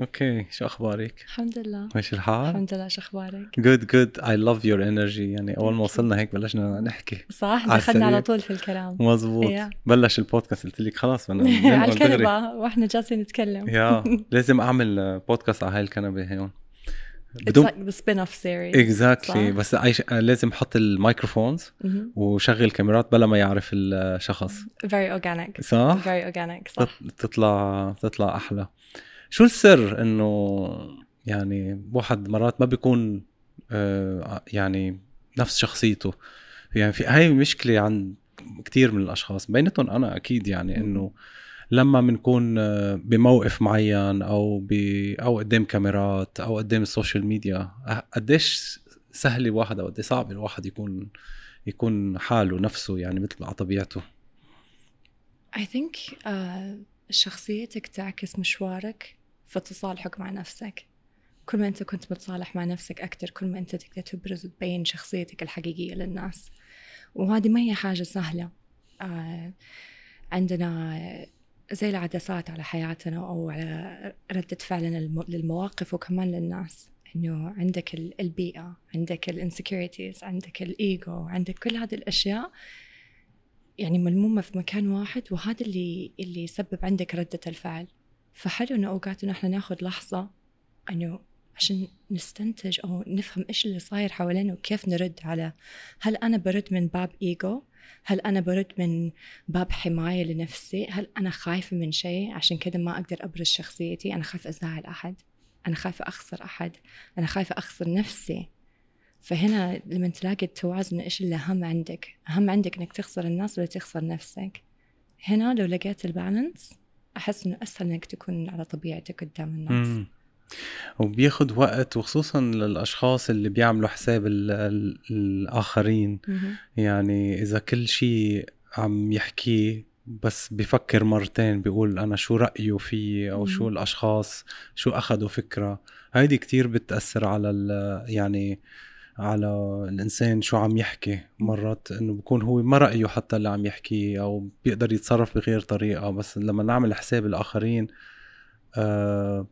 okay شو أخبارك؟ الحمد لله ماشي الحال؟ الحمد لله شو أخبارك؟ good good I love your energy يعني أول ما وصلنا هيك بلشنا نحكي صح دخلنا على. طول في الكلام مزبوط Yeah. بلش البودكاست قلت لك خلاص بدنا على. الكنبة وإحنا جالسين نتكلم يا لازم أعمل بودكاست على هاي الكنبة هون بدون like the spin-off series exactly؟ بس عايش لازم أحط ال microphones مهم. وشغل كاميرات بلا ما يعرف الشخص very organic صح؟ very organic صح تط- تطلع تطلع أحلى شو السر إنه يعني واحد مرات ما بيكون آه، يعني نفس شخصيته؟ يعني في هاي مشكلة عند كثير من الأشخاص. بيناتهم أنا أكيد يعني. إنه لما بنكون آه، بموقف معين أو ب أو قدام كاميرات أو قدام ال social media أه- قديش سهل الواحد أو قديش صعب الواحد يكون يكون حاله نفسه يعني مثل على طبيعته؟ I think uh, شخصيتك تعكس مشوارك. في تصالحك مع نفسك. كل ما أنت كنت متصالح مع نفسك أكتر كل ما أنت تقدر تبرز وتبين شخصيتك الحقيقية للناس. وهذه ما هي حاجة سهلة. آه عندنا زي العدسات على حياتنا أو على ردة فعلنا للمواقف وكمان للناس. إنه عندك ال- البيئة عندك الانسكيورتيز عندك الإيجو عندك كل هذه الأشياء. يعني ملمومة في مكان واحد وهذا اللي اللي يسبب عندك ردة الفعل. فحلو إنه أوقات إنه إحنا ناخذ لحظة إنه عشان نستنتج أو نفهم إيش اللي صاير حوالينا وكيف نرد على هل أنا برد من باب إيجو؟ هل أنا برد من باب حماية لنفسي؟ هل أنا خايفة من شيء؟ عشان كذا ما أقدر أبرز شخصيتي. أنا خايفة أزعل أحد. أنا خايفة أخسر أحد. أنا خايفة أخسر نفسي. فهنا لما تلاقي التوازن إيش اللي أهم عندك؟ أهم عندك إنك تخسر الناس ولا تخسر نفسك؟ هنا لو لقيت البالانس أحس إنه أسهل إنك تكون على طبيعتك قدام الناس مم. وبياخد وقت وخصوصا للأشخاص اللي بيعملوا حساب ال ال الآخرين مهم. يعني إذا كل شيء عم يحكيه بس بفكر مرتين بيقول أنا شو رأيه فيي أو شو مم. الأشخاص شو أخذوا فكرة هيدي كتير بتأثر على يعني على الإنسان شو عم يحكي. مرات إنه بكون هو ما رأيه حتى اللي عم يحكيه أو بيقدر يتصرف بغير طريقة. بس لما نعمل حساب الآخرين uh,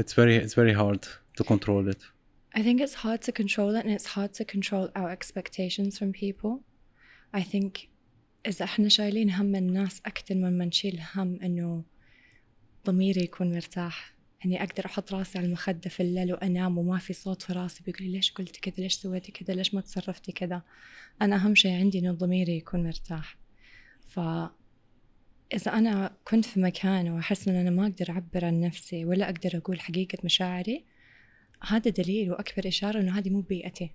it's very it's very hard to control it. I think it's hard to control it and it's hard to control our expectations from people. I think إذا إحنا شايلين هم الناس أكثر من ما نشيل هم إنه ضميري يكون مرتاح. إني أقدر أحط راسي على المخدة في الليل وأنام وما في صوت في راسي بيقول لي ليش قلتي كذا؟ ليش سويتي كذا؟ ليش ما تصرفتي كذا؟ أنا أهم شيء عندي إنه ضميري يكون مرتاح. ف إذا أنا كنت في مكان وأحس إن أنا ما أقدر أعبر عن نفسي ولا أقدر أقول حقيقة مشاعري هذا دليل وأكبر إشارة إنه هذه مو بيئتي.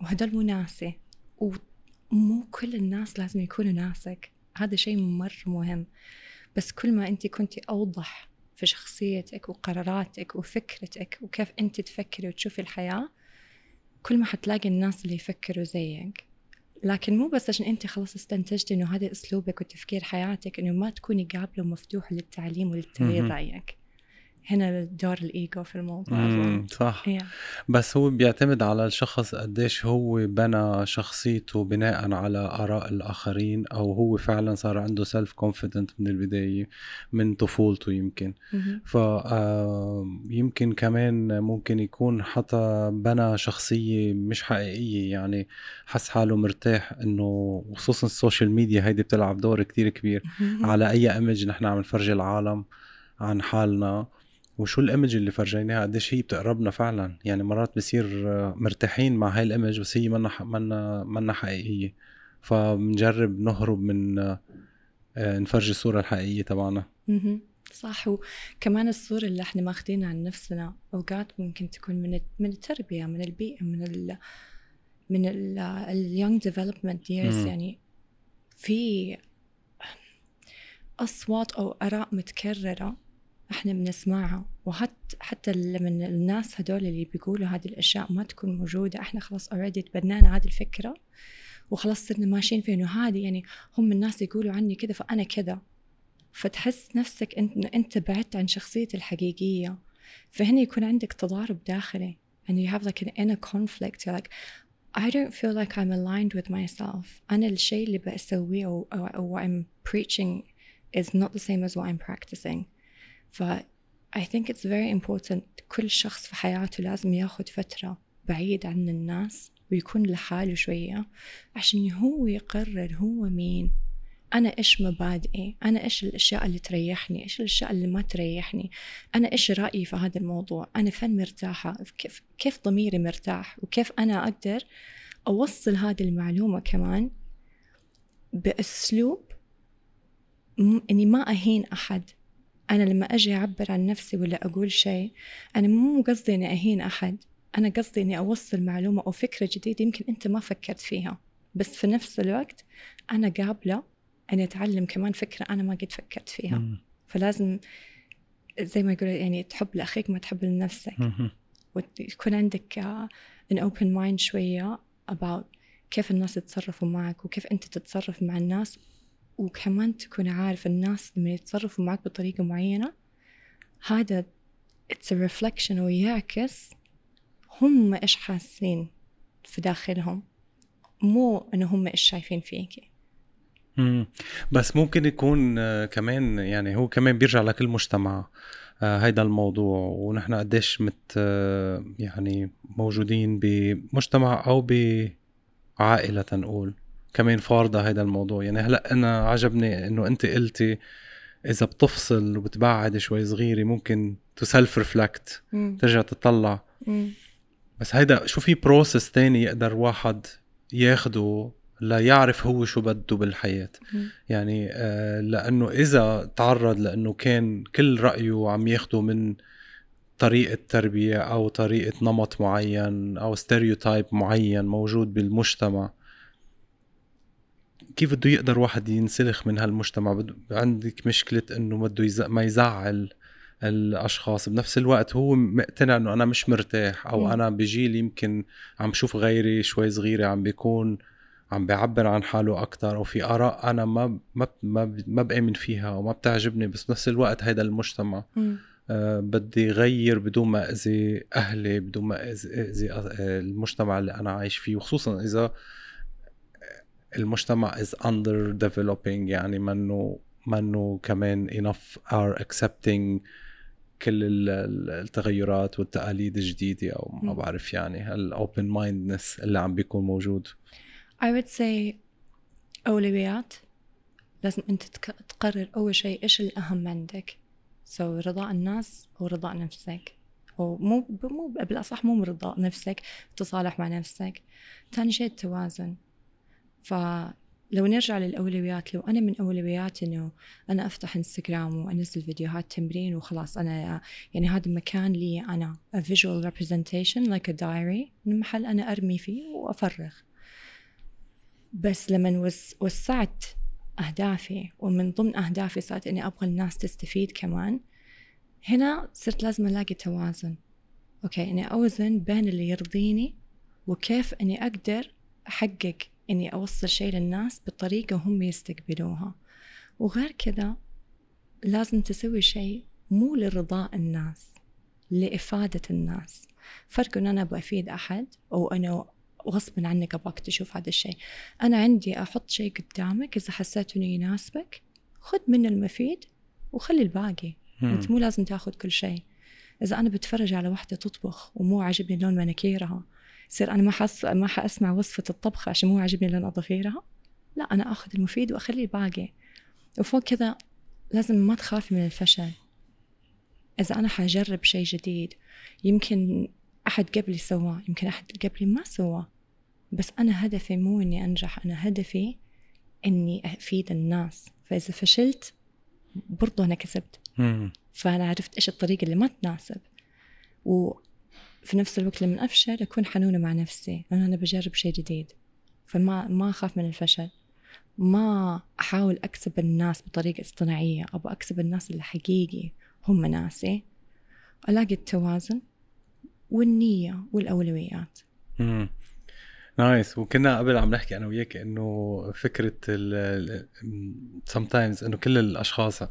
وهدول مو ناسي. ومو كل الناس لازم يكونوا ناسك. هذا شيء مرة مهم. بس كل ما أنت كنتي أوضح في شخصيتك وقراراتك وفكرتك وكيف أنت تفكري وتشوفي الحياة كل ما حتلاقي الناس اللي يفكروا زيك لكن مو بس عشان أنت خلاص استنتجتي إنه هذا أسلوبك وتفكير حياتك إنه ما تكوني قابلة ومفتوحة للتعليم وللتغيير. رأيك هنا دور الإيجو في الموضوع مم،. صح Yeah. بس هو بيعتمد على الشخص قديش هو بنى شخصيته بناء على آراء الآخرين أو هو فعلا صار عنده self confident من البداية من طفولته يمكن مهم. ف يمكن كمان ممكن يكون حتى بنى شخصية مش حقيقية يعني حس حاله مرتاح إنه خصوصا ال social media هيدي بتلعب دور كتير كبير على أي image نحن عم نفرجي العالم عن حالنا وشو ال image اللي فرجيناها؟ قديش هي بتقربنا فعلا. يعني مرات بصير آه، مرتاحين مع هاي ال image بس هي منا منا منا حقيقية. فبنجرب نهرب من آه، آه، نفرجي الصورة الحقيقية تبعنا. صح. وكمان الصورة اللي إحنا ماخذينها عن نفسنا أوقات ممكن تكون من من التربية من البيئة من ال من ال ال young development years. مم. يعني في أصوات أو آراء متكررة إحنا بنسمعها. وحتى حتى لما الناس هدول اللي بيقولوا هذه الأشياء ما تكون موجودة إحنا خلاص already تبنانا هذه الفكرة وخلاص صرنا ماشيين في إنه هذه يعني هم الناس يقولوا عني كذا فأنا كذا. فتحس نفسك انت إنت بعدت عن شخصيتي الحقيقية. فهنا يكون عندك تضارب داخلي. And you have like an inner conflict. You're like I don't feel like I'm aligned with myself. أنا الشيء اللي بسويه أو, أو, أو I'm preaching is not the same as what I'm practicing. ف I think it's very important. كل شخص في حياته لازم ياخد فترة بعيد عن الناس ويكون لحاله شوية عشان هو يقرر هو مين. أنا إيش مبادئي؟ أنا إيش الأشياء اللي تريحني؟ إيش الأشياء اللي ما تريحني؟ أنا إيش رأيي في هذا الموضوع؟ أنا فين مرتاحة؟ كيف, كيف ضميري مرتاح؟ وكيف أنا أقدر أوصل هذه المعلومة كمان بأسلوب إني ما أهين أحد. أنا لما أجي أعبر عن نفسي ولا أقول شيء أنا مو قصدي إني أهين أحد. أنا قصدي إني أوصل معلومة أو فكرة جديدة يمكن أنت ما فكرت فيها. بس في نفس الوقت أنا قابلة أني أتعلم كمان فكرة أنا ما قد فكرت فيها. م. فلازم زي ما يقول يعني تحب لأخيك ما تحب لنفسك. وتكون عندك an open mind شوية about كيف الناس يتصرفوا معك وكيف أنت تتصرف مع الناس وكمان تكون عارف الناس لما يتصرفوا معك بطريقة معينة هذا it's a reflection ويعكس هم إيش حاسين في داخلهم مو إنه هم إيش شايفين فيكي مم. بس ممكن يكون آه، كمان يعني هو كمان بيرجع لكل مجتمع آه، هيدا الموضوع. ونحن قديش مت آه، يعني موجودين بمجتمع أو بعائلة نقول. كمان فارضة هيدا الموضوع يعني هلأ أنا عجبني إنه أنت قلتي إذا بتفصل وبتبعد شوي صغيرة ممكن to self reflect ترجع تطلع مم. بس هيدا شو في process تاني يقدر واحد ياخده ليعرف هو شو بده بالحياة مم. يعني آه لأنه إذا تعرض لأنه كان كل رأيه عم ياخده من طريقة تربية أو طريقة نمط معين أو stereotype معين موجود بالمجتمع كيف بده يقدر واحد ينسلخ من هالمجتمع؟ عندك مشكلة إنه بده يز... ما يزعل الأشخاص. بنفس الوقت هو مقتنع إنه أنا مش مرتاح أو م. أنا بجيل يمكن عم شوف غيري شوي صغيرة عم بيكون عم بيعبر عن حاله أكثر أو في آراء أنا ما ما ما, ما بآمن فيها وما بتعجبني. بس بنفس الوقت هيدا المجتمع آه بدي غير بدون ما أذي أهلي بدون ما أذي المجتمع اللي أنا عايش فيه. وخصوصا إذا المجتمع is under developing يعني منه منه كمان enough are accepting كل التغيرات والتقاليد الجديدة أو ما بعرف يعني هالopen mindedness اللي عم بيكون موجود؟ I would say أولويات لازم أنت تقرر أول شيء إيش الأهم عندك. So, رضاء الناس أو رضاء نفسك. أو مو مو بالأصح مو رضاء نفسك تصالح مع نفسك. ثاني شيء التوازن فلو نرجع للأولويات لو أنا من أولوياتي إنه أنا أفتح إنستغرام وأنزل فيديوهات تمرين وخلاص أنا يعني هذا مكان لي أنا a visual representation like a diary محل أنا أرمي فيه وأفرغ. بس لما وسعت أهدافي ومن ضمن أهدافي صارت إني أبغى الناس تستفيد كمان هنا صرت لازم ألاقي توازن. أوكي إني أوزن بين اللي يرضيني وكيف إني أقدر أحقق إني أوصل شيء للناس بطريقة هم يستقبلوها. وغير كذا لازم تسوي شيء مو لرضاء الناس لإفادة الناس. فرق إن أنا أبغى أفيد أحد أو أنا غصبا عنك أبغاك تشوف هذا الشيء. أنا عندي أحط شيء قدامك إذا حسيت إنه يناسبك خذ منه المفيد وخلي الباقي. أنت مو لازم تأخذ كل شيء. إذا أنا بتفرج على واحدة تطبخ ومو عاجبني لون مناكيرها يصير أنا ما حس ما حأسمع وصفة الطبخ عشان مو عاجبني لون اظافيرها لا أنا آخذ المفيد واخلي الباقي وفوق كذا لازم ما تخافي من الفشل. إذا أنا حجرب شيء جديد يمكن أحد قبلي سواه يمكن أحد قبلي ما سواه. بس أنا هدفي مو إني أنجح أنا هدفي إني أفيد الناس. فإذا فشلت برضو أنا كسبت. فأنا عرفت إيش الطريقة اللي ما تناسب. و في نفس الوقت لما أفشل أكون حنونة مع نفسي لأنه أنا بجرب شيء جديد. فما ما أخاف من الفشل. ما أحاول أكسب الناس بطريقة اصطناعية أبغى أكسب الناس اللي حقيقي هم ناسي. ألاقي التوازن والنية والأولويات. امم nice. وكنا قبل عم نحكي أنا وياك إنه فكرة sometimes إنه كل الأشخاص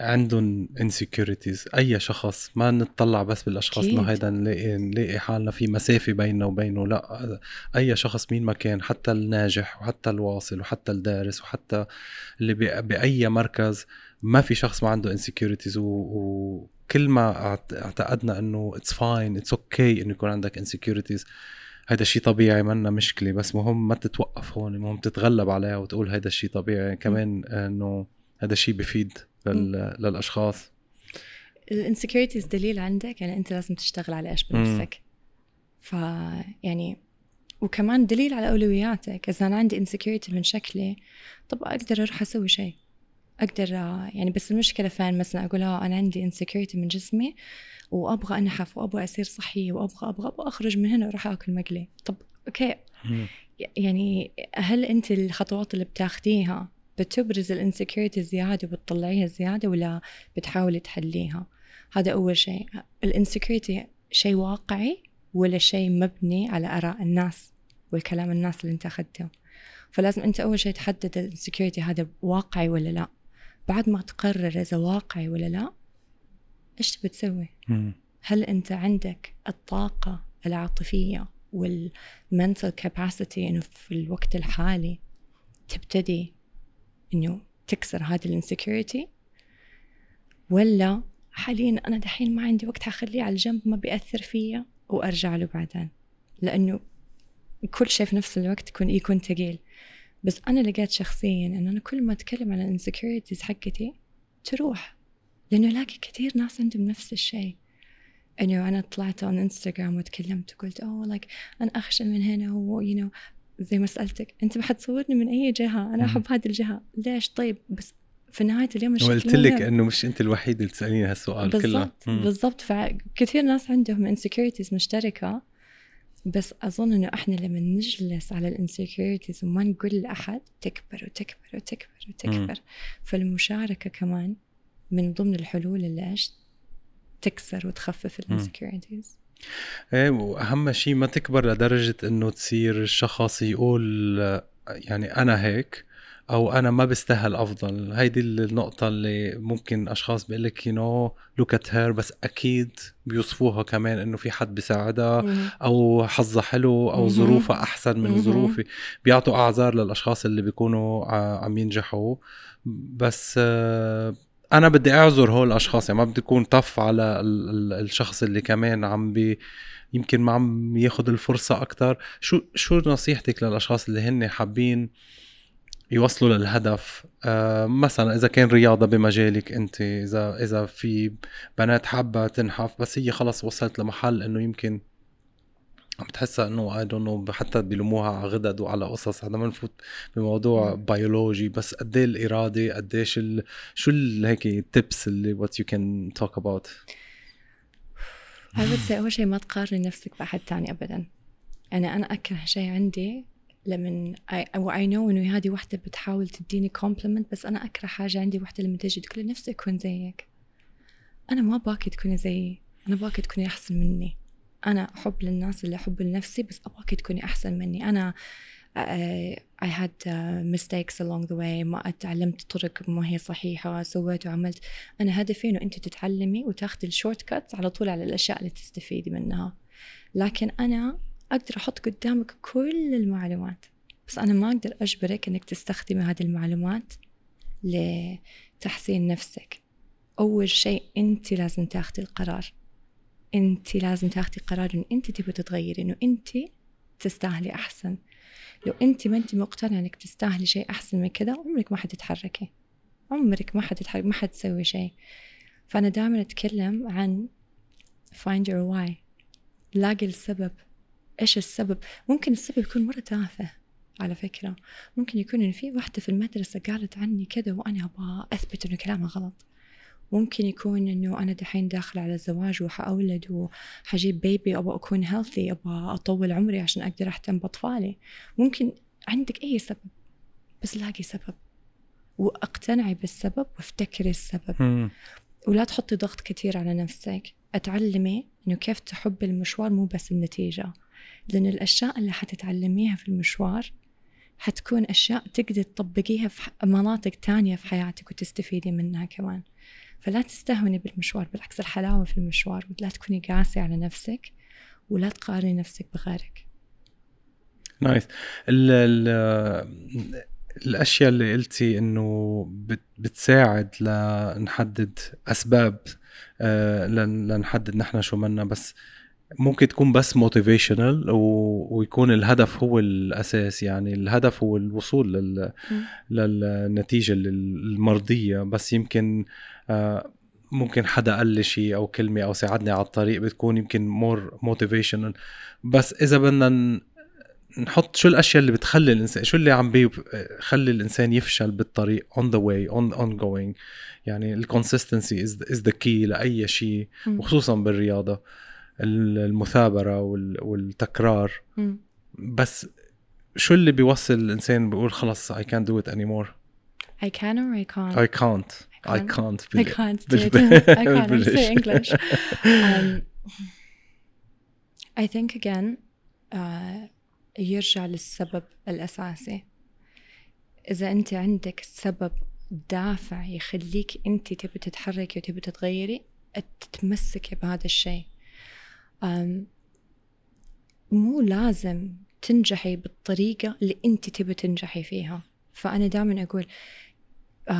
عندهم insecurities أي شخص ما نطلع بس بالأشخاص إنه هيدا نلاقي نلاقي حالنا في مسافة بيننا وبينه. لا أي شخص مين ما كان حتى الناجح وحتى الواصل وحتى الدارس وحتى اللي بأي مركز ما في شخص ما عنده insecurities و... و... كل ما اعتقدنا إنه it's fine it's okay إنه يكون عندك insecurities هيدا الشيء طبيعي منا مشكلة. بس مهم ما تتوقف هون مهم تتغلب عليها وتقول هيدا الشيء طبيعي. كمان إنه هذا الشيء بفيد. لل... للأشخاص. ال insecurities دليل عندك يعني أنت لازم تشتغل على إيش بنفسك. ف يعني وكمان دليل على أولوياتك. إذا أنا عندي insecurity من شكلي طب أقدر أروح أسوي شيء. أقدر يعني بس المشكلة فين؟ مثلا أقول آه أنا عندي insecurity من جسمي وأبغى أنحف وأبغى أصير صحيه وأبغى أبغى أبغى أخرج من هنا وأروح آكل مقلي. طب okay. يعني هل أنت الخطوات اللي بتاخديها بتبرز ال insecurity زيادة وبتطلعيها زيادة ولا بتحاولي تحليها؟ هذا أول شيء. ال insecurity شيء واقعي ولا شيء مبني على آراء الناس والكلام الناس اللي انت أخذته؟ فلازم أنت أول شيء تحدد ال insecurity هذا واقعي ولا لا. بعد ما تقرر إذا واقعي ولا لا إيش تبي تسوي؟ هل أنت عندك الطاقة العاطفية وال mental capacity إنه في الوقت الحالي تبتدي إنه تكسر هذه ال insecurity ولا حاليا أنا دحين ما عندي وقت حخليه على الجنب ما بيأثر فيا وأرجع له بعدين. لأنه كل شيء في نفس الوقت يكون يكون ثقيل بس أنا لقيت شخصيا انه أنا كل ما أتكلم عن ال insecurities حقتي تروح. لأنه ألاقي كثير ناس عندهم نفس الشيء. إنه أنا طلعت على انستغرام وتكلمت وقلت oh like أنا أخشى من هنا و you know زي ما سألتك أنت ما حتصورني من أي جهة أنا أحب هذه الجهة. ليش؟ طيب بس في نهايه اليوم قلت لك إنه مش أنت الوحيده اللي تسأليني هالسؤال بالضبط كله بالضبط. فكثير ناس عندهم insecurities مشتركة بس أظن إنه إحنا لما نجلس على ال insecurities وما نقول لأحد تكبر وتكبر وتكبر وتكبر. فالمشاركة كمان من ضمن الحلول اللي إيش؟ تكسر وتخفف ال insecurities إيه وأهم شيء ما تكبر لدرجة إنه تصير الشخص يقول يعني أنا هيك أو أنا ما بستاهل أفضل. هيدي النقطة اللي ممكن أشخاص بيقول لك you know look at her بس أكيد بيوصفوها كمان إنه في حد بيساعدها أو حظها حلو أو ظروفها أحسن من ظروفي. بيعطوا أعذار للأشخاص اللي بيكونوا عم ينجحوا. بس آه، أنا بدي أعذر هول الأشخاص يعني ما بدي أكون طف على الشخص اللي كمان عم بي يمكن ما عم ياخذ الفرصة أكثر شو شو نصيحتك للأشخاص اللي هن حابين يوصلوا للهدف؟ آه مثلا إذا كان رياضة بمجالك أنت إذا إذا في بنات حابة تنحف بس هي خلص وصلت لمحل إنه يمكن عم تحسها إنه I don't know حتى بيلوموها على غدد وعلى قصص. هذا ما نفوت بموضوع بيولوجي بس قد إيه الإرادة قديش ال... شو ال... هيك ال tips اللي what you can talk about I أول شيء ما تقارني نفسك بأحد تاني ابدا. يعني أنا أكره شيء عندي لمن I know إنه هذه وحدة بتحاول تديني compliment بس أنا أكره حاجة عندي وحدة لما تجي تقول نفسي اكون زيك. أنا ما باكي تكوني زيي أنا باكي تكوني أحسن مني. أنا أحب للناس اللي أحب لنفسي بس أبغاك تكوني أحسن مني. أنا uh, I had uh, mistakes along the way ما تعلمت طرق ما هي صحيحة سويت وعملت. أنا هدفي إنه أنت تتعلمي وتاخذي ال shortcut على طول على الأشياء اللي تستفيدي منها. لكن أنا أقدر أحط قدامك كل المعلومات. بس أنا ما أقدر أجبرك إنك تستخدمي هذه المعلومات لتحسين نفسك. أول شيء أنت لازم تاخذي القرار. أنت لازم تاخدي قرار انه أنت تبغي تتغيري إنه أنت تستاهلي أحسن. لو أنت ما أنت مقتنعة إنك تستاهلي شيء أحسن من كذا عمرك ما حتتحركي. عمرك ما حتتحرك ما حتسوي شيء. فأنا دائما أتكلم عن find your why. لاقي السبب. إيش السبب؟ ممكن السبب يكون مرة تافه على فكرة. ممكن يكون إن في واحدة في المدرسة قالت عني كذا وأنا أبغى أثبت إنه كلامها غلط. ممكن يكون إنه أنا دحين داخله على الزواج وحأولد وحجيب بيبي أبغى أكون هيلثي أبغى أطول عمري عشان أقدر اهتم بأطفالي. ممكن عندك أي سبب بس لاقي سبب. وأقتنعي بالسبب وافتكري السبب. ولا تحطي ضغط كثير على نفسك. أتعلمي إنه كيف تحب المشوار مو بس النتيجة. لأن الأشياء اللي حتتعلميها في المشوار حتكون أشياء تقدر تطبقيها في مناطق تانية في حياتك وتستفيدي منها كمان. فلا تستهوني بالمشوار بالعكس الحلاوة في المشوار ولا تكوني قاسية على نفسك ولا تقارني نفسك بغيرك. نايس ال ال الأشياء اللي قلتي إنه بتساعد لنحدد أسباب آه لن لنحدد نحن شو منا بس ممكن تكون بس motivational ويكون الهدف هو الأساس يعني الهدف هو الوصول لل... للنتيجة المرضية بس يمكن ممكن حدا قال لي شيء أو كلمة أو ساعدني على الطريق بتكون يمكن more motivational بس إذا بدنا نحط شو الأشياء اللي بتخلي الانسان شو اللي عم بيخلي الإنسان يفشل بالطريق on the way on ongoing. يعني ال consistency is the key لأي شيء وخصوصا بالرياضة. المثابرة والتكرار. بس شو اللي بيوصل الإنسان بيقول خلص I can't do it anymore I can or I can't. I can't. I can't I can't do it. I can't say English. Um, I think again uh, يرجع للسبب الأساسي. إذا أنت عندك سبب دافع يخليك أنت تبي تتحركي وتبي تتغيري تتمسكي بهذا الشيء. مو لازم تنجحي بالطريقة اللي أنت تبي تنجحي فيها. فأنا دائما أقول uh,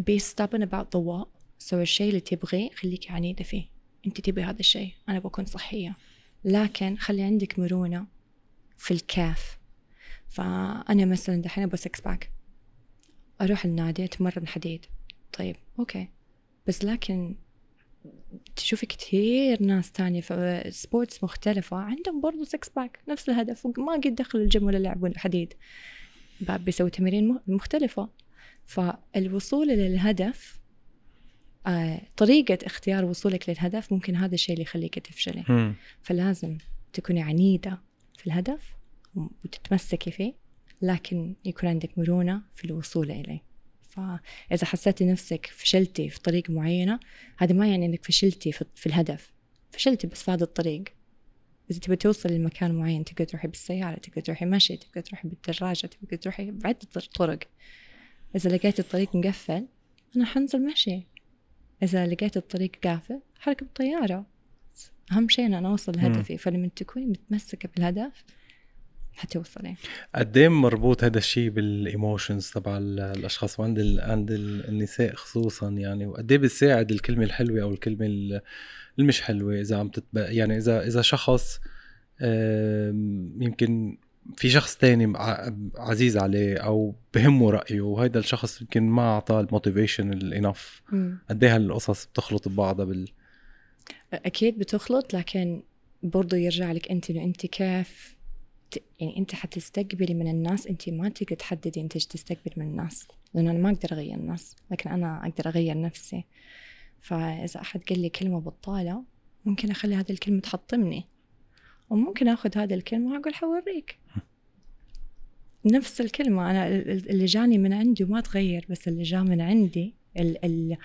be stubborn about the what. سوي الشيء اللي تبغيه خليك عنيدة فيه أنت تبي هذا الشيء. أنا بكون صحية. لكن خلي عندك مرونة في ال calf فأنا مثلا دحين أبغى six pack أروح النادي أتمرن حديد. طيب okay. بس لكن تشوفي كثير ناس تانية في sports مختلفة. عندهم برضو six pack نفس الهدف. وما قد دخلوا الجيم ولا لعبوا حديد. بيسوي تمارين مختلفة. فالوصول للهدف آه، طريقة اختيار وصولك للهدف ممكن هذا الشيء اللي يخليك تفشلي. فلازم تكوني عنيدة في الهدف وتتمسكي فيه لكن يكون عندك مرونة في الوصول إليه. فإذا حسيتي نفسك فشلتي في طريق معينة هذا ما يعني إنك فشلتي في الهدف. فشلتي بس في هذا الطريق. إذا تبي توصل لمكان معين تقدر تروحي بالسيارة تقدر تروحي مشي تقدر تروحي بالدراجة تقدر تروحي بعدة طرق. إذا لقيت الطريق مقفل أنا حنزل مشي. إذا لقيت الطريق قافل حركب طيارة أهم شيء أنا أوصل لهدفي. فلما تكوني متمسكة بالهدف حتوصلي. قد إيه مربوط هذا الشيء بال emotions تبع الأشخاص وعند ال... عند النساء خصوصا يعني؟ وقد إيه بتساعد الكلمة الحلوة أو الكلمة المش حلوة إذا عم تتب... يعني اذا إذا شخص يمكن في شخص تاني عزيز عليه أو بهمه رأيه وهيدا الشخص يمكن ما أعطاه ال motivation enough قد إيه هالقصص بتخلط ببعضها بال أكيد بتخلط لكن برضو يرجع لك أنت إنه أنت كيف يعني أنت حتستقبلي من الناس أنت ما تقدر تحددي أنت إيش تستقبل من الناس لأنه أنا ما أقدر أغير الناس لكن أنا أقدر أغير نفسي. فإذا أحد قال لي كلمة بطاله ممكن أخلي هذه الكلمة تحطمني. وممكن آخذ هذه الكلمة وأقول حوريك. نفس الكلمة أنا اللي جاني من عندي وما تغير بس اللي جاء من عندي ال ال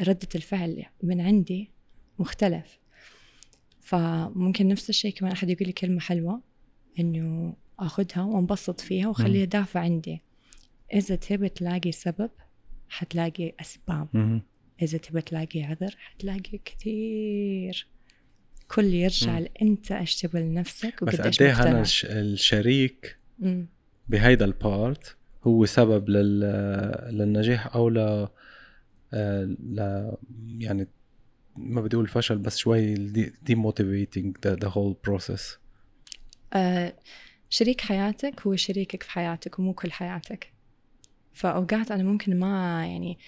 ردة الفعل من عندي مختلف. فممكن نفس الشيء كمان أحد يقول لي كلمة حلوة إنه أخذها وأنبسط فيها وخليها دافع عندي. إذا تبي تلاقي سبب حتلاقي أسباب. إذا تبي تلاقي عذر حتلاقي كثير. كل يرجع لأنت تبي لنفسك بس قد إيه الشريك بهيدا البارت هو سبب لل... للنجاح أو ل... ل يعني ما بدي أقول فشل بس شوي demotivating the whole process شريك حياتك هو شريكك في حياتك ومو كل حياتك. فأوقات أنا ممكن ما يعني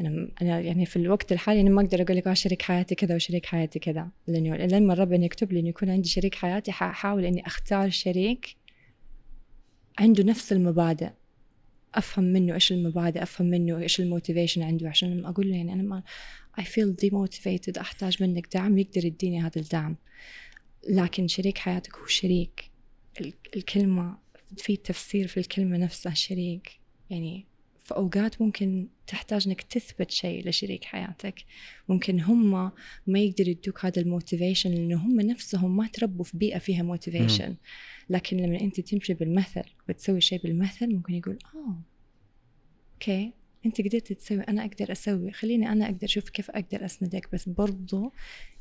أنا أنا يعني في الوقت الحالي أنا ما أقدر أقول لك آه شريك حياتي كذا وشريك حياتي كذا. لأنه لما ربنا يكتب لي إنه يكون عندي شريك حياتي حاحاول إني أختار شريك عنده نفس المبادئ. أفهم منه إيش المبادئ أفهم منه إيش ال motivation عنده عشان أقول له يعني أنا ما I feel demotivated أحتاج منك دعم يقدر يديني هذا الدعم. لكن شريك حياتك هو شريك. الكلمة في تفسير في الكلمة نفسها شريك. يعني في أوقات ممكن تحتاج إنك تثبت شيء لشريك حياتك. ممكن هم ما يقدروا يدوك هذا ال motivation لأنه هم نفسهم ما تربوا في بيئة فيها motivation. لكن لما أنت تمشي بالمثل وتسوي شيء بالمثل ممكن يقول آه أوكي أنت قدرت تسوي أنا أقدر أسوي خليني أنا أقدر أشوف كيف أقدر أسندك. بس برضو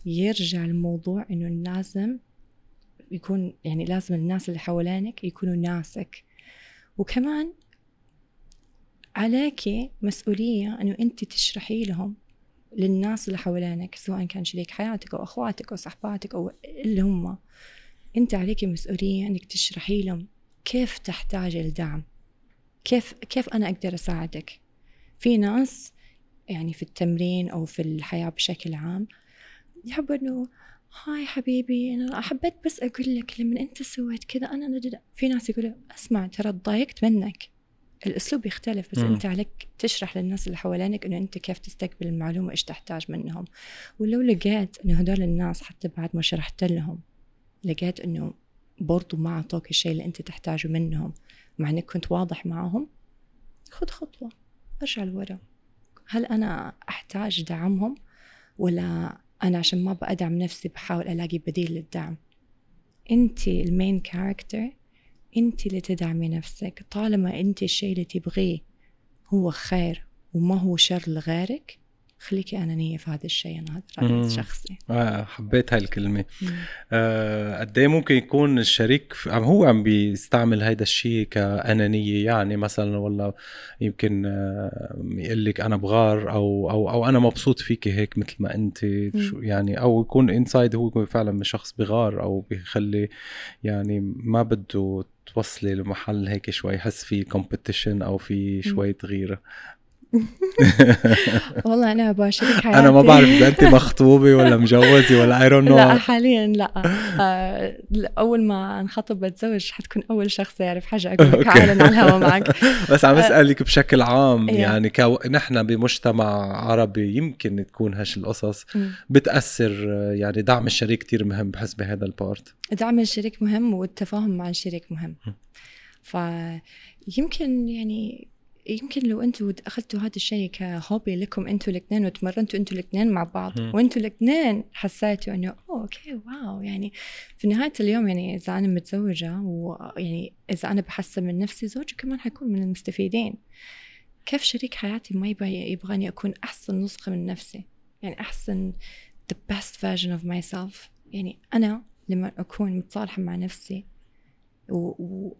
يرجع الموضوع إنه لازم يكون يعني لازم الناس اللي حوالينك يكونوا ناسك. وكمان عليك مسؤولية أنه أنت تشرحي لهم للناس اللي حوالينك سواء كان شريك حياتك أو أخواتك أو صحباتك أو اللي هم. أنت عليك مسؤولية أنك تشرحي لهم كيف تحتاج الدعم كيف كيف أنا أقدر أساعدك. في ناس يعني في التمرين أو في الحياة بشكل عام يحبوا إنه هاي حبيبي أنا حبيت بس أقول لك لما أنت سويت كذا أنا. في ناس يقولوا أسمع ترى تضايقت منك. الأسلوب يختلف بس م. أنت عليك تشرح للناس اللي حوالينك إنه أنت كيف تستقبل المعلومة إيش تحتاج منهم. ولو لقيت إنه هدول الناس حتى بعد ما شرحت لهم لقيت إنه برضو ما أعطوك الشيء اللي أنت تحتاجه منهم مع إنك كنت واضح معهم خذ خطوة ارجع لورا. هل أنا أحتاج دعمهم؟ ولا أنا عشان ما بأدعم نفسي بحاول ألاقي بديل للدعم؟ أنت المين كاركتر أنت اللي تدعمي نفسك. طالما أنت الشيء اللي تبغيه هو خير وما هو شر لغيرك خليكي أنانية في هذا الشيء. أنا هذا رأيي شخصي آه حبيت هاي الكلمة. آه قد إيه ممكن يكون الشريك عم هو عم بيستعمل هيدا الشيء كأنانية؟ يعني مثلا ولا يمكن آه يقول لك أنا بغار أو أو أو أنا مبسوط فيكي هيك مثل ما أنت. يعني؟ أو يكون inside هو يكون فعلا شخص بغار أو بيخلي يعني ما بده توصلي لمحل هيك شوي يحس في competition أو في شوية غيره والله أنا بشارك حياتي. أنا ما بعرف إذا أنت مخطوبة ولا مجوزة ولا I don't know لا حاليا لا. آه، أول ما أنخطب بتزوج حتكون أول شخص يعرف حاجة أقول لك على الهواء معك. بس عم اسالك آه، بشكل عام يعني كو... نحن بمجتمع عربي يمكن تكون هاش القصص بتأثر يعني دعم الشريك كتير مهم بحس بهذا ال part. دعم الشريك مهم والتفاهم مع الشريك مهم. فيمكن يعني يمكن لو أنتوا أخذتوا هذا الشيء ك hobby لكم أنتوا الاثنين وتمرنتوا أنتوا الاثنين مع بعض وانتوا الاثنين حسيتوا إنه oh okay wow يعني في نهاية اليوم يعني إذا أنا متزوجة ويعني إذا أنا بحسن من نفسي زوجي كمان حيكون من المستفيدين. كيف شريك حياتي ما يبغى يبغاني أكون أحسن نسخة من نفسي؟ يعني أحسن the best version of myself. يعني أنا لما أكون متصالحة مع نفسي و, و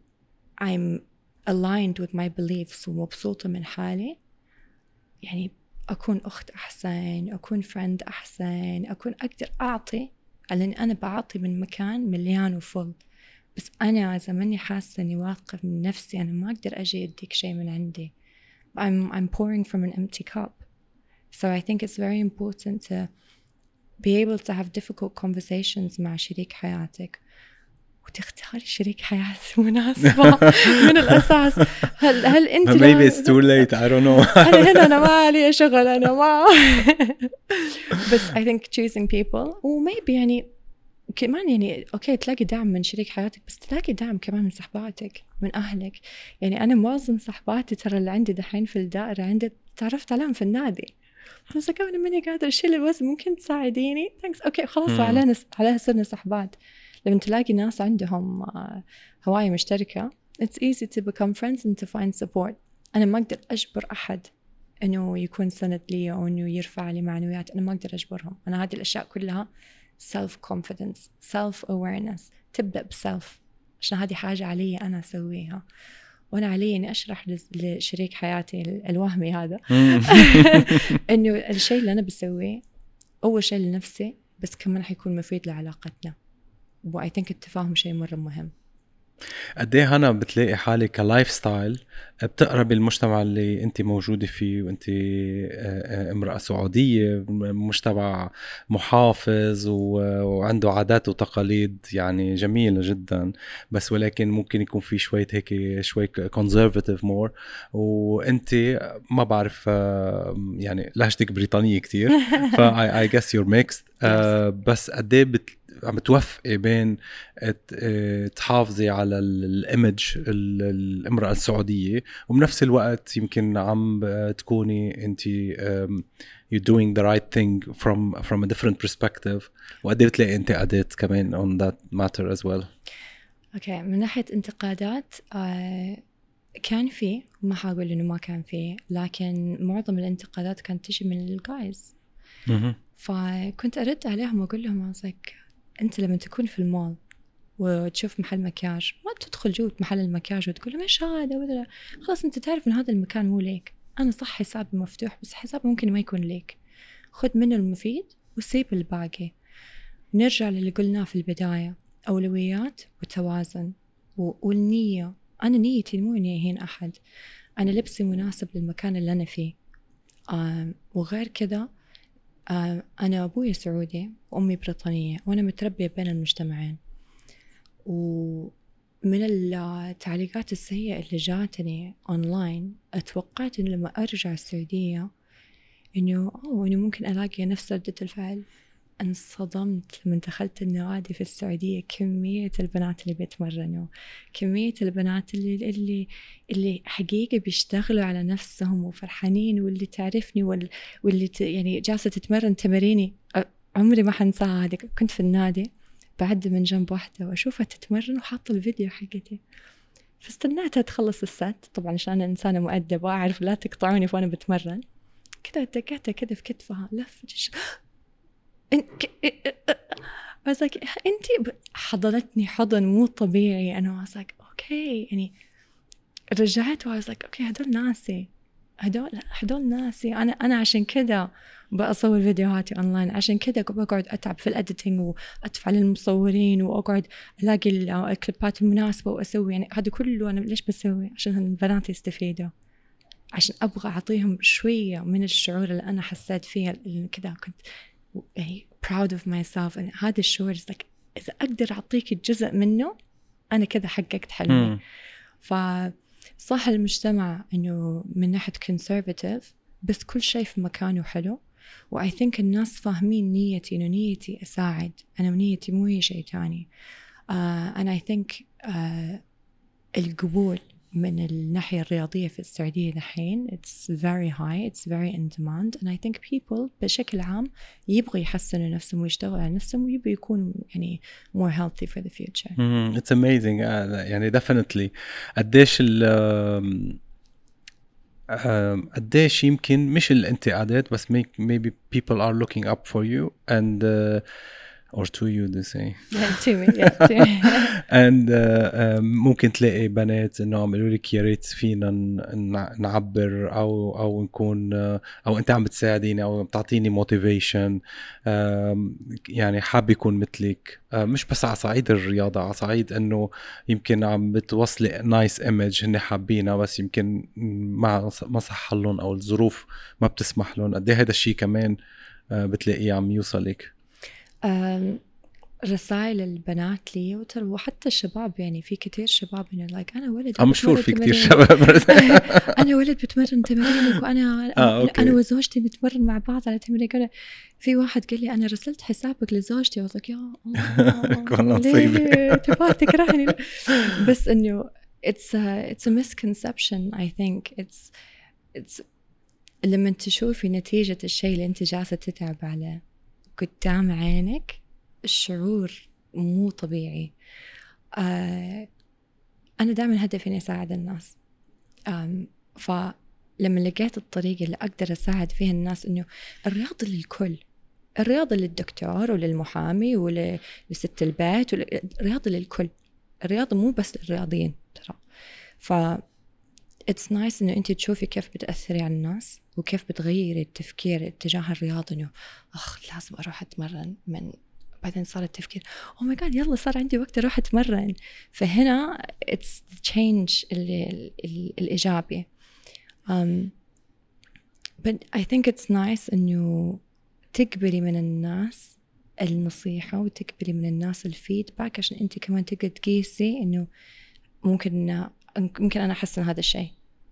I'm aligned with my beliefs ومبسوطة من حالي. يعني أكون أخت أحسن أكون فريند أحسن أكون أقدر أعطي لأني أنا بعطي من مكان مليان وفل بس أنا إذا ماني حاسة إني واثقة من نفسي أنا ما أقدر أجي أديك شيء من عندي. I'm, I'm pouring from an empty cup. So I think it's very important to be able to have difficult conversations مع شريك حياتك. وتختاري شريك حياة مناسبة من الأساس. هل هل أنت maybe it's too late. I don't know. أنا هنا أنا ما علي شغل أنا ما بس I think choosing people. وmaybe يعني كمان يعني أوكي تلاقي دعم من شريك حياتك بس تلاقي دعم كمان من صحباتك من أهلك. يعني أنا معظم صحباتي ترى اللي عندي دحين في الدائرة عندي تعرفت عليهم في النادي. بس كمان ماني قادرة أشيل الوزن ممكن تساعديني؟ thanks okay خلاص علينا عليها صرنا صحبات لما تلاقي ناس عندهم آه، هواية مشتركة it's easy to become friends and to find support. أنا ما أقدر أجبر أحد إنه يكون سند لي أو إنه يرفع لي معنويات أنا ما أقدر أجبرهم. أنا هذه الأشياء كلها self confidence self awareness تبدأ ب self عشان هذه حاجة علي أنا أسويها. وأنا علي إني أشرح لشريك حياتي الوهمي هذا. إنه الشيء اللي أنا بسويه أول شيء لنفسي بس كمان حيكون مفيد لعلاقتنا. و I think التفاهم شيء مرة مهم. قد إيه هنا بتلاقي حالك ك lifestyle بتقربي المجتمع اللي أنت موجودة فيه وأنت آه، آه، امرأة سعودية مجتمع محافظ وعنده عادات وتقاليد يعني جميلة جدا. بس ولكن ممكن يكون في شوية هيك شوي conservative more وأنت ما بعرف آه، يعني لهجتك بريطانية كثير fine يس you're mixed بس قد إيه عم توفقي بين تحافظي على ال image الإمرأة السعودية وبنفس الوقت يمكن عم تكوني أنت you doing the right thing from from a different perspective. وقد إيه بتلاقي انتقادات كمان on that matter as well. okay من ناحية انتقادات آه كان في ما حقول إنه ما كان في لكن معظم الانتقادات كانت تجي من ال guys فكنت أرد عليهم وأقول لهم like أنت لما تكون في المول وتشوف محل مكياج ما تدخل جوة محل المكياج وتقول إيش هذا ولا خلاص أنت تعرف إن هذا المكان مو ليك. أنا صح حسابي مفتوح بس حساب ممكن ما يكون ليك. خذ منه المفيد وسيب الباقي. نرجع للي قلناه في البداية أولويات وتوازن. والنية. أنا نيتي مو إني أهين أحد. أنا لبسي مناسب للمكان اللي أنا فيه. وغير كذا أنا أبوي سعودي وأمي بريطانية وأنا متربية بين المجتمعين. ومن التعليقات السيئة اللي جاتني أونلاين أتوقعت إنه لما أرجع السعودية إنه أوه إنه ممكن ألاقي نفس ردة الفعل. انصدمت لما دخلت النوادي في السعودية كمية البنات اللي بيتمرنوا كمية البنات اللي اللي اللي حقيقة بيشتغلوا على نفسهم وفرحانين واللي تعرفني وال واللي ت يعني جالسة تتمرن تماريني. عمري ما حنساها هذه. كنت في النادي بعد من جنب واحدة وأشوفها تتمرن وحاطة الفيديو حقتي. فاستنيتها تخلص السات. طبعا عشان أنا إنسانة مؤدبة وأعرف لا تقطعوني وأنا بتمرن. كذا دقيتها كذا في كتفها لفت بس انت حضنتني حضن مو طبيعي. أنا was okay. يعني رجعت و like okay هدول ناسي. هدول هدول ناسي. أنا أنا عشان كذا بصور فيديوهاتي اونلاين عشان كذا بقعد أتعب في ال editing وادفع للمصورين واقعد ألاقي ال clipات المناسبة وأسوي. يعني هذا كله أنا ليش بسوي؟ عشان البنات يستفيدوا. عشان أبغى أعطيهم شوية من الشعور اللي أنا حسيت فيه كذا. كنت يعني proud of myself and هذا الشعور like إذا أقدر أعطيك جزء منه أنا كذا حققت حلمي. فصح المجتمع إنه من ناحية conservative بس كل شيء في مكانه حلو. و I think الناس فاهمين نيتي إنه نيتي أساعد أنا نيتي مو هي شيء تاني. أنا I think القبول من الناحية الرياضية في السعودية الحين it's very high it's very in demand and I think people بشكل عام يبغوا يحسنوا نفسهم ويشتغلوا على نفسهم ويبغوا يكونوا يعني more healthy for the future mm, it's amazing uh, يعني definitely قديش ال قديش يمكن مش الانتقادات بس maybe people are looking up for you and uh, or to you they say. To me yeah to me. And uh, uh, ممكن تلاقي بنات إنه عم يقولوا لك يا ريت فينا نعبر أو أو نكون uh, أو أنت عم بتساعديني أو بتعطيني motivation يعني حاب يكون مثلك. مش بس على صعيد الرياضة على صعيد إنه يمكن عم بتوصلي nice image هن حابينها بس يمكن ما ما صح لهم أو الظروف ما بتسمح لهم. قد إيه هذا الشيء كمان بتلاقيه عم يوصلك رسائل البنات لي وترى وحتى الشباب يعني في كثير شباب انه like أنا ولد I'm sure في كثير شباب. أنا ولد بتمرن تمارينك وأنا آه، okay. أنا وزوجتي نتمرن مع بعض على تمرين. في واحد قال لي أنا رسلت حسابك لزوجتي. وقلت يا الله ليه؟ تبغى تكرهني؟ بس إنه a, it's a misconception I think. It's it's لما تشوفي نتيجة الشيء اللي أنت جالسة تتعب عليه. قدام عينك الشعور مو طبيعي. آه أنا دائما هدفي إني أساعد الناس. فلما لقيت الطريقة اللي أقدر أساعد فيها الناس إنه الرياضة للكل الرياضة للدكتور وللمحامي ولست البيت الرياضة للكل. الرياضة مو بس للرياضيين ترى. ف it's nice إنه أنت تشوفي كيف بتأثري على الناس وكيف بتغيري التفكير اتجاه الرياضة. إنه أخ لازم أروح أتمرن من بعدين صار التفكير oh my God يلا صار عندي وقت أروح أتمرن. فهنا it's change الإيجابي. Um, but I think it's nice إنه تقبلي من الناس النصيحة وتقبلي من الناس ال feedback عشان أنت كمان تقدر تقيسي إنه ممكن يمكن أنا أحسن هذا الشيء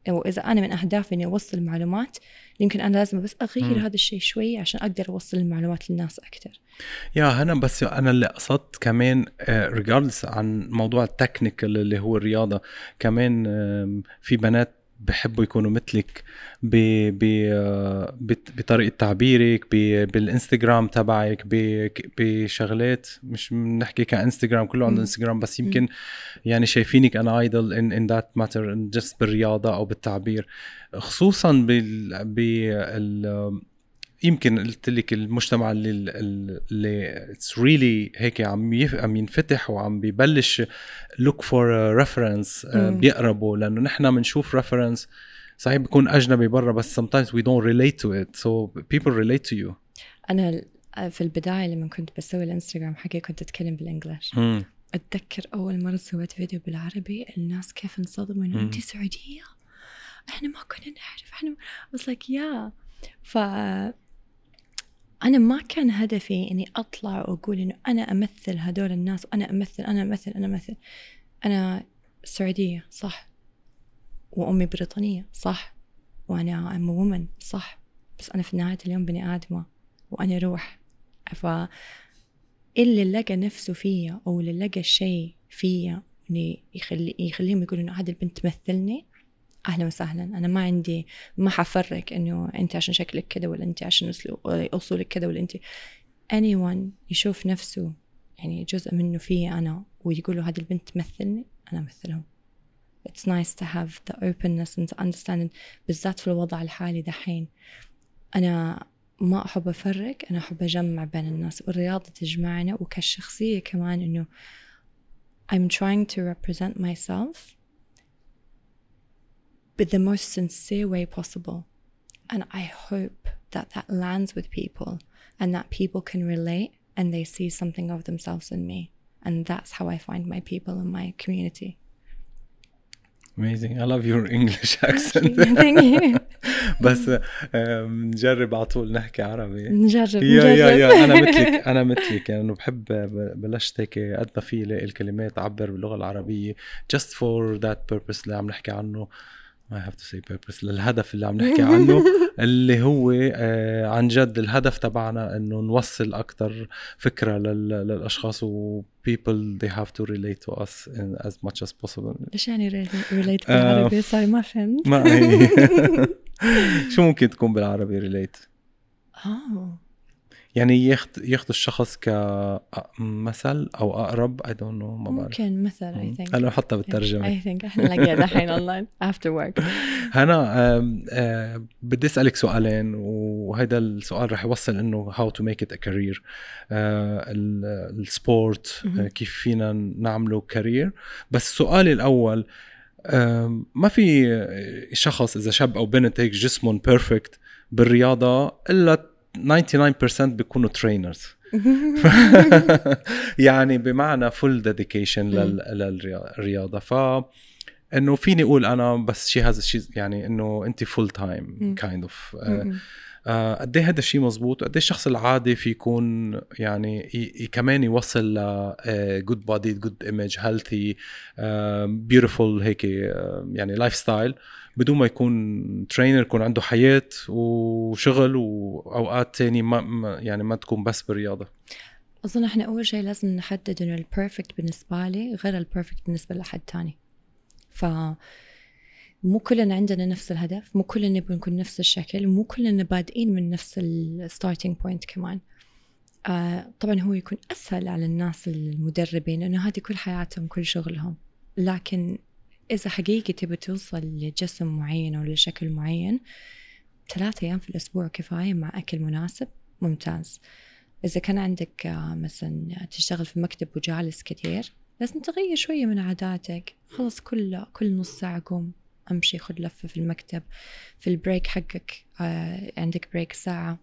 واذا أنا من أهدافي إني أوصل معلومات يمكن أنا لازم بس أغير م. هذا الشيء شوي عشان أقدر أوصل المعلومات للناس أكثر يا هنا بس أنا اللي قصدت كمان regardless آه، عن موضوع ال technical اللي هو الرياضة كمان في بنات بحبوا يكونوا مثلك ب ب بطريقة تعبيرك بالإنستغرام تبعك بشغلات مش بنحكي كإنستغرام كله عنده إنستغرام بس يمكن يعني شايفينك أنا idol in in that matter just بالرياضة أو بالتعبير. خصوصا بال بال يمكن قلت لك المجتمع اللي اللي it's really هيك عم عم ينفتح وعم ببلش look for reference بيقربوا لأنه نحن بنشوف reference صحيح بيكون أجنبي برا بس sometimes we don't relate to it. So people relate to you. أنا في البداية لما كنت بسوي الإنستغرام حقي كنت أتكلم بال English. أتذكر أول مرة سويت فيديو بالعربي الناس كيف انصدموا إنه. انت سعودية؟ إحنا ما كنا نعرف إحنا بس لك يا ف أنا ما كان هدفي إني أطلع وأقول إنه أنا أمثل هدول الناس وأنا أمثل أنا أمثل أنا أمثل. أنا سعودية صح. وأمي بريطانية صح. وأنا ام وومن صح. بس أنا في نهاية اليوم بني آدمة وأنا روح. ف اللي لقى نفسه فيا أو اللي لقى شيء فيا إني يخلي يخليهم يقولوا إنه هذه البنت تمثلني أهلا وسهلا. أنا ما عندي ما حفرق إنه أنت عشان شكلك كذا ولا أنت عشان أصولك كذا ولا أنت. anyone يشوف نفسه يعني جزء منه فيي أنا ويقولوا هذه البنت تمثلني أنا أمثلهم. It's nice to have the openness and to understand بالذات في الوضع الحالي دحين. أنا ما أحب أفرق أنا أحب أجمع بين الناس. والرياضة تجمعنا وكشخصية كمان إنه I'm trying to represent myself with the most sincere way possible and I hope that that lands with people and that people can relate and they see something of themselves in me and that's how I find my people and my community amazing I love your English accent Thank you. بس آم، نجرب على طول نحكي عربي نجرب يا يا نجرب. يا انا مثلك انا مثلك يعني انه بحب ب- بلشت هيك قد ما في الاقي الكلمات اعبر باللغه العربيه just for that purpose اللي عم نحكي عنه I have to say purpose. للهدف اللي عم نحكي عنه اللي هو آه، عن جد الهدف تبعنا إنه نوصل أكثر فكرة لل- للأشخاص و people they have to relate to us in as much as possible. ليش يعني relate آه. بالعربي؟ صار ما فهمت. ما شو ممكن تكون بالعربي ريليت آه. يعني ياخذ ياخذ الشخص كمثل أو أقرب I don't know ما بعرف. ممكن مثل I. think أنا حتى بالترجمة. I think إحنا نلاقيها دحين online after work هنا آه، بدي أسألك سؤالين وهذا السؤال رح يوصل إنه how to make it a career ال sport كيف فينا نعمله career بس سؤالي الأول ما في شخص إذا شاب أو بنت هيك جسمهم perfect بالرياضة إلا 99% بيكونوا trainers يعني بمعنى full dedication للرياضة. ف إنه فيني أقول أنا بس شي هذا الشيء يعني إنه انت full time. kind of. قد إيه هذا الشيء مزبوط قد إيه الشخص العادي في يكون يعني ي- ي- كمان يوصل ل good body good image healthy beautiful هيك آه، يعني lifestyle بدون ما يكون trainer يكون عنده حياة وشغل وأوقات تاني ما يعني ما تكون بس بالرياضة. أظن إحنا أول شيء لازم نحدد إنه ال perfect بالنسبة لي غير ال perfect بالنسبة لحد تاني. ف مو كلنا عندنا نفس الهدف مو كلنا نبغى نكون نفس الشكل مو كلنا بادئين من نفس ال starting point كمان. آه طبعا هو يكون أسهل على الناس المدربين لأنه هذه كل حياتهم كل شغلهم. لكن إذا حقيقي تبي توصل لجسم معين أو لشكل معين ثلاثة أيام في الأسبوع كفاية مع أكل مناسب ممتاز. إذا كان عندك آه، مثلا تشتغل في مكتب وجالس كثير لازم تغير شوية من عاداتك. خلص كل كل نص ساعة قوم أمشي خذ لفة في المكتب في ال break حقك آه، عندك break ساعة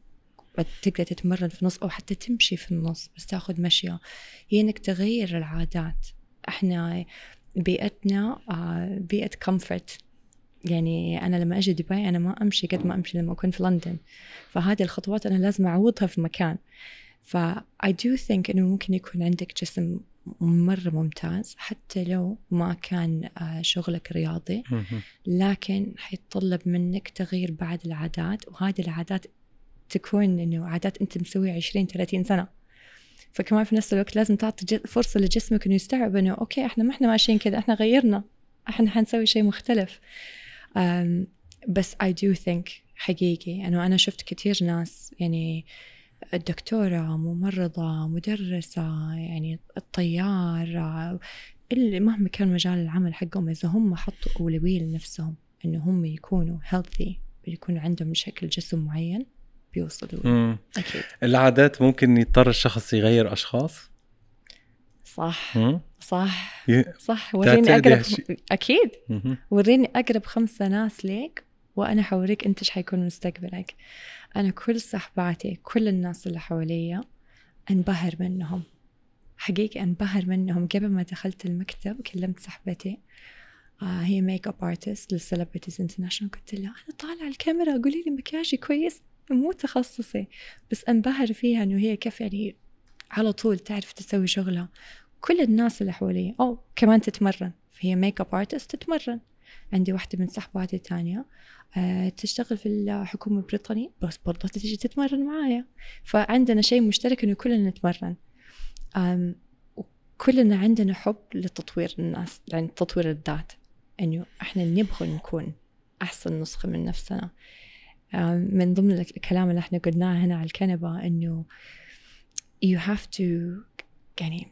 تقدر تتمرن في النص أو حتى تمشي في النص بس تأخذ مشية هي إنك تغير العادات. إحنا بيئتنا آه، بيئة كومفورت يعني أنا لما أجي دبي أنا ما أمشي قد ما أمشي لما أكون في لندن. فهذه الخطوات أنا لازم أعوضها في مكان. ف I do think إنه ممكن يكون عندك جسم مرة ممتاز حتى لو ما كان آه، شغلك رياضي. لكن حيتطلب منك تغيير بعض العادات وهذه العادات تكون إنه عادات أنت مسويها 20 30 سنة. فكمان في نفس الوقت لازم تعطي فرصة لجسمك إنه يستوعب إنه أوكي إحنا ما إحنا ماشيين كذا إحنا غيرنا إحنا حنسوي شيء مختلف. بس I do think حقيقي إنه أنا شفت كتير ناس يعني الدكتورة ممرضة مدرسة يعني الطيار اللي مهما كان مجال العمل حقهم إذا هم حطوا أولوية لنفسهم إنه هم يكونوا healthy يكون عندهم شكل جسم معين بيوصلوا. مم. أكيد. العادات ممكن يضطر الشخص يغير أشخاص؟ صح. مم. صح. صح. وريني أكيد. مهم. وريني أقرب خمسة ناس ليك وأنا حوريك أنت إيش حيكون مستقبلك. أنا كل صحباتي كل الناس اللي حواليا أنبهر منهم. حقيقي أنبهر منهم. قبل ما دخلت المكتب كلمت صاحبتي. آه هي makeup artist لل celebrities international قلت لها أنا طالعه الكاميرا. قولي لي مكياجي كويس. مو تخصصي بس انبهر فيها إنه هي كيف يعني على طول تعرف تسوي شغلها. كل الناس اللي حوالي أو كمان تتمرن. فهي makeup artist تتمرن. عندي واحدة من صحباتي الثانية آه، تشتغل في الحكومة البريطانية بس برضه تجي تتمرن معايا. فعندنا شيء مشترك إنه كلنا نتمرن. وكلنا عندنا حب لتطوير الناس يعني تطوير الذات. إنه إحنا نبغى نكون أحسن نسخة من نفسنا. من ضمن الكلام اللي إحنا قلناه هنا على الكنبة إنه you have to يعني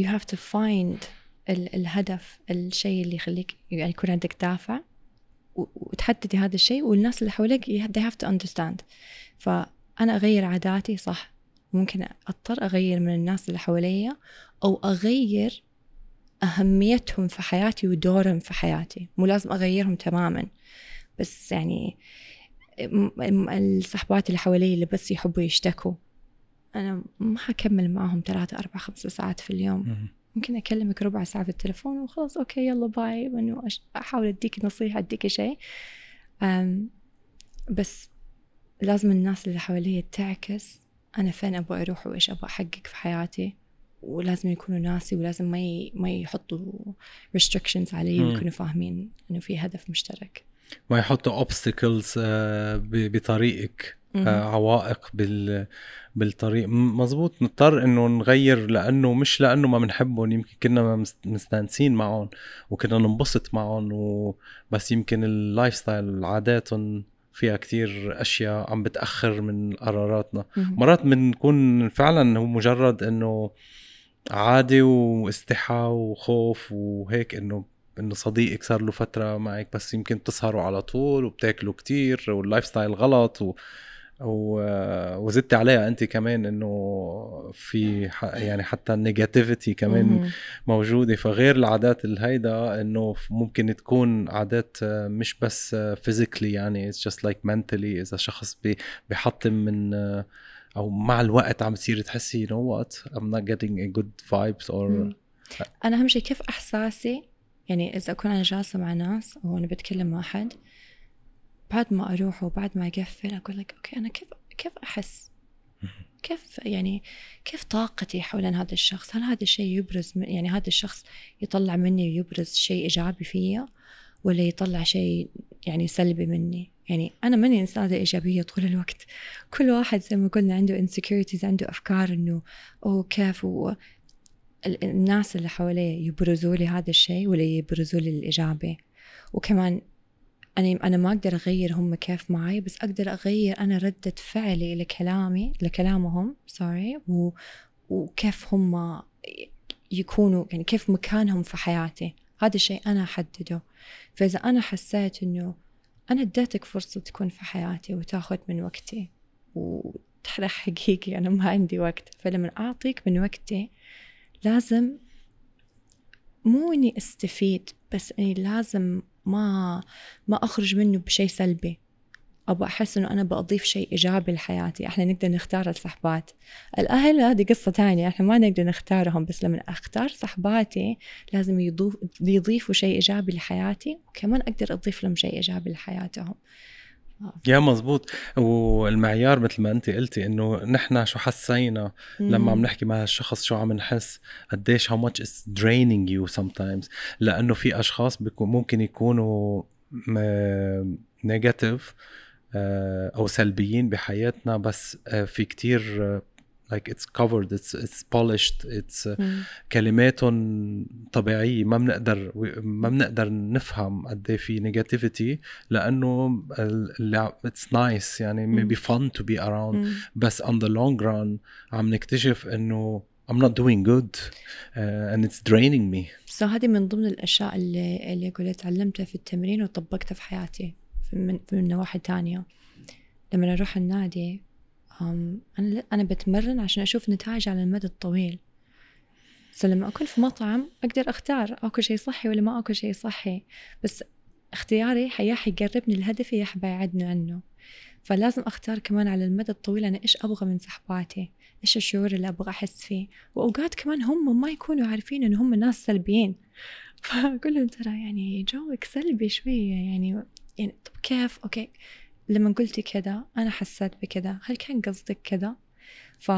you have to find الهدف الشيء اللي يخليك يعني يكون عندك دافع وتحددي هذا الشيء والناس اللي حولك they have to understand. فأنا أغير عاداتي صح؟ ممكن أضطر أغير من الناس اللي حواليا أو أغير أهميتهم في حياتي ودورهم في حياتي. مو لازم أغيرهم تماما. بس يعني الصحبات اللي حوالي اللي بس يحبوا يشتكوا. أنا ما حكمل معهم ثلاثة أربعة خمسة ساعات في اليوم. ممكن أكلمك ربع ساعة في التليفون وخلاص okay يلا bye. إنه أحاول أديك نصيحة أديك شيء. بس لازم الناس اللي حواليا تعكس أنا فين أبغى أروح وإيش أبغى أحقق في حياتي. ولازم يكونوا ناسي ولازم ما. ما يحطوا restrictions علي ويكونوا فاهمين إنه في هدف مشترك. ما يحطوا obstacles آه، بطريقك آه، عوائق بال بالطريق. مزبوط نضطر إنه نغير لأنه مش لأنه ما بنحبهم يمكن كنا مستانسين معهم وكنا ننبسط معهم وبس يمكن ال lifestyle عاداتهم فيها كتير أشياء عم بتأخر من قراراتنا. مرات بنكون فعلا هو مجرد إنه عادي واستحى وخوف وهيك إنه انه صديقك صار له فترة معك بس يمكن بتسهروا على طول وبتاكلوا كتير وال lifestyle غلط و... وزدت عليها أنت كمان إنه في يعني حتى ال negativity كمان موجودة. فغير العادات الهيدا إنه ممكن تكون عادات مش بس physically يعني it's just like mentally إذا شخص بيحطم من أو مع الوقت عم تصير تحسي no what I'm not getting a good vibes or أنا أهم شيء كيف إحساسي يعني إذا أكون أنا جالسة مع ناس أو أنا بتكلم مع أحد بعد ما أروح وبعد ما أقفل أقول لك okay أنا كيف كيف أحس؟ كيف يعني كيف طاقتي حول هذا الشخص؟ هل هذا الشيء يبرز يعني هذا الشخص يطلع مني ويبرز شيء إيجابي فيا ولا يطلع شيء يعني سلبي مني؟ يعني أنا ماني إنسانة إيجابية طول الوقت. كل واحد زي ما قلنا عنده insecurities عنده أفكار إنه أوه كيف و... الناس اللي حواليه يبرزوا لي هذا الشيء ولا يبرزوا لي الإيجابي وكمان أنا أنا ما أقدر أغير هم كيف معي بس أقدر أغير أنا ردة فعلي لكلامي لكلامهم سوري. وكيف هم يكونوا يعني كيف مكانهم في حياتي. هذا الشيء أنا أحدده. فإذا أنا حسيت إنه أنا اديتك فرصة تكون في حياتي وتاخذ من وقتي وتحرق حقيقي أنا ما عندي وقت. فلما أعطيك من وقتي لازم مو إني أستفيد بس إني لازم ما ما أخرج منه بشيء سلبي. أبغى أحس إنه أنا بضيف شيء إيجابي لحياتي. إحنا نقدر نختار الصحبات. الأهل هذه قصة ثانية إحنا ما نقدر نختارهم بس لما أختار صحباتي لازم يضيف يضيفوا شيء إيجابي لحياتي وكمان أقدر أضيف لهم شيء إيجابي لحياتهم. يا مزبوط. والمعيار مثل ما انت قلتي إنه نحن شو حسينا لما عم نحكي مع الشخص شو عم نحس قديش how much is draining you sometimes. لأنه في أشخاص بيكون ممكن يكونوا نيجاتيف آه، أو سلبيين بحياتنا بس آه، في كتير like it's covered it's it's polished it's uh, كلماتهم طبيعية. ما بنقدر ما بنقدر نفهم قد إيه في نيجاتيفيتي لأنه it's nice يعني maybe fun to be around. بس on the long run عم نكتشف إنه I'm not doing good uh, and it's draining me. So هذه من ضمن الأشياء اللي اللي قلت تعلمتها في التمرين وطبقتها في حياتي من من نواحي تانية. لما أروح النادي أنا أنا بتمرن عشان أشوف نتائج على المدى الطويل. بس لما أكون في مطعم أقدر أختار أكل شيء صحي ولا ما أكل شيء صحي. بس اختياري يا حيقربني لهدفي يا حبعدني عنه. فلازم أختار كمان على المدى الطويل أنا إيش أبغى من صحباتي إيش الشعور اللي أبغى أحس فيه. وأوقات كمان هم ما يكونوا عارفين إن هم ناس سلبيين. فأقول لهم ترى يعني جوك سلبي شوية يعني يعني طب كيف؟ أوكي. لما قلتي كذا أنا حسيت بكذا. هل كان قصدك كذا؟ ف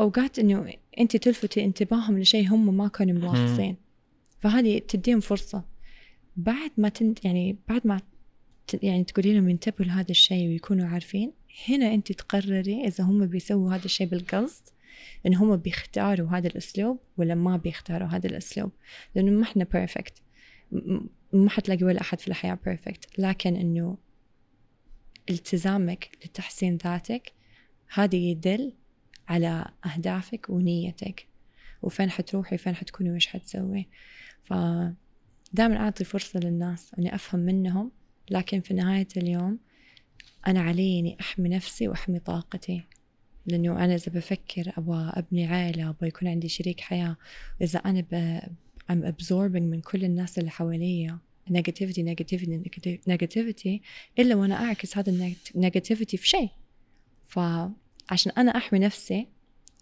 اوقات إنه أنت تلفتي انتباههم لشيء هم ما كانوا ملاحظين. فهذه تديهم فرصة. بعد ما تنت يعني بعد ما يعني تقولي لهم ينتبهوا لهذا الشيء ويكونوا عارفين هنا أنت تقرري إذا هم بيسووا هذا الشيء بالقصد إن هم بيختاروا هذا الأسلوب ولا ما بيختاروا هذا الأسلوب. لأنه ما إحنا perfect ما حتلاقي ولا أحد في الحياة perfect لكن إنه التزامك لتحسين ذاتك هذا يدل على أهدافك ونيتك. وفين حتروحي وفين حتكوني وإيش حتسوي. فدائما أعطي فرصة للناس أني أفهم منهم لكن في نهاية اليوم أنا علي أني أحمي نفسي وأحمي طاقتي. لأنه أنا إذا بفكر أبغى أبني عائلة أبغى يكون عندي شريك حياة إذا أنا ب I'm absorbing من كل الناس اللي حواليا negativity negativity negativity إلا وأنا أعكس هذا النيجاتيفيتي في شيء. فعشان أنا أحمي نفسي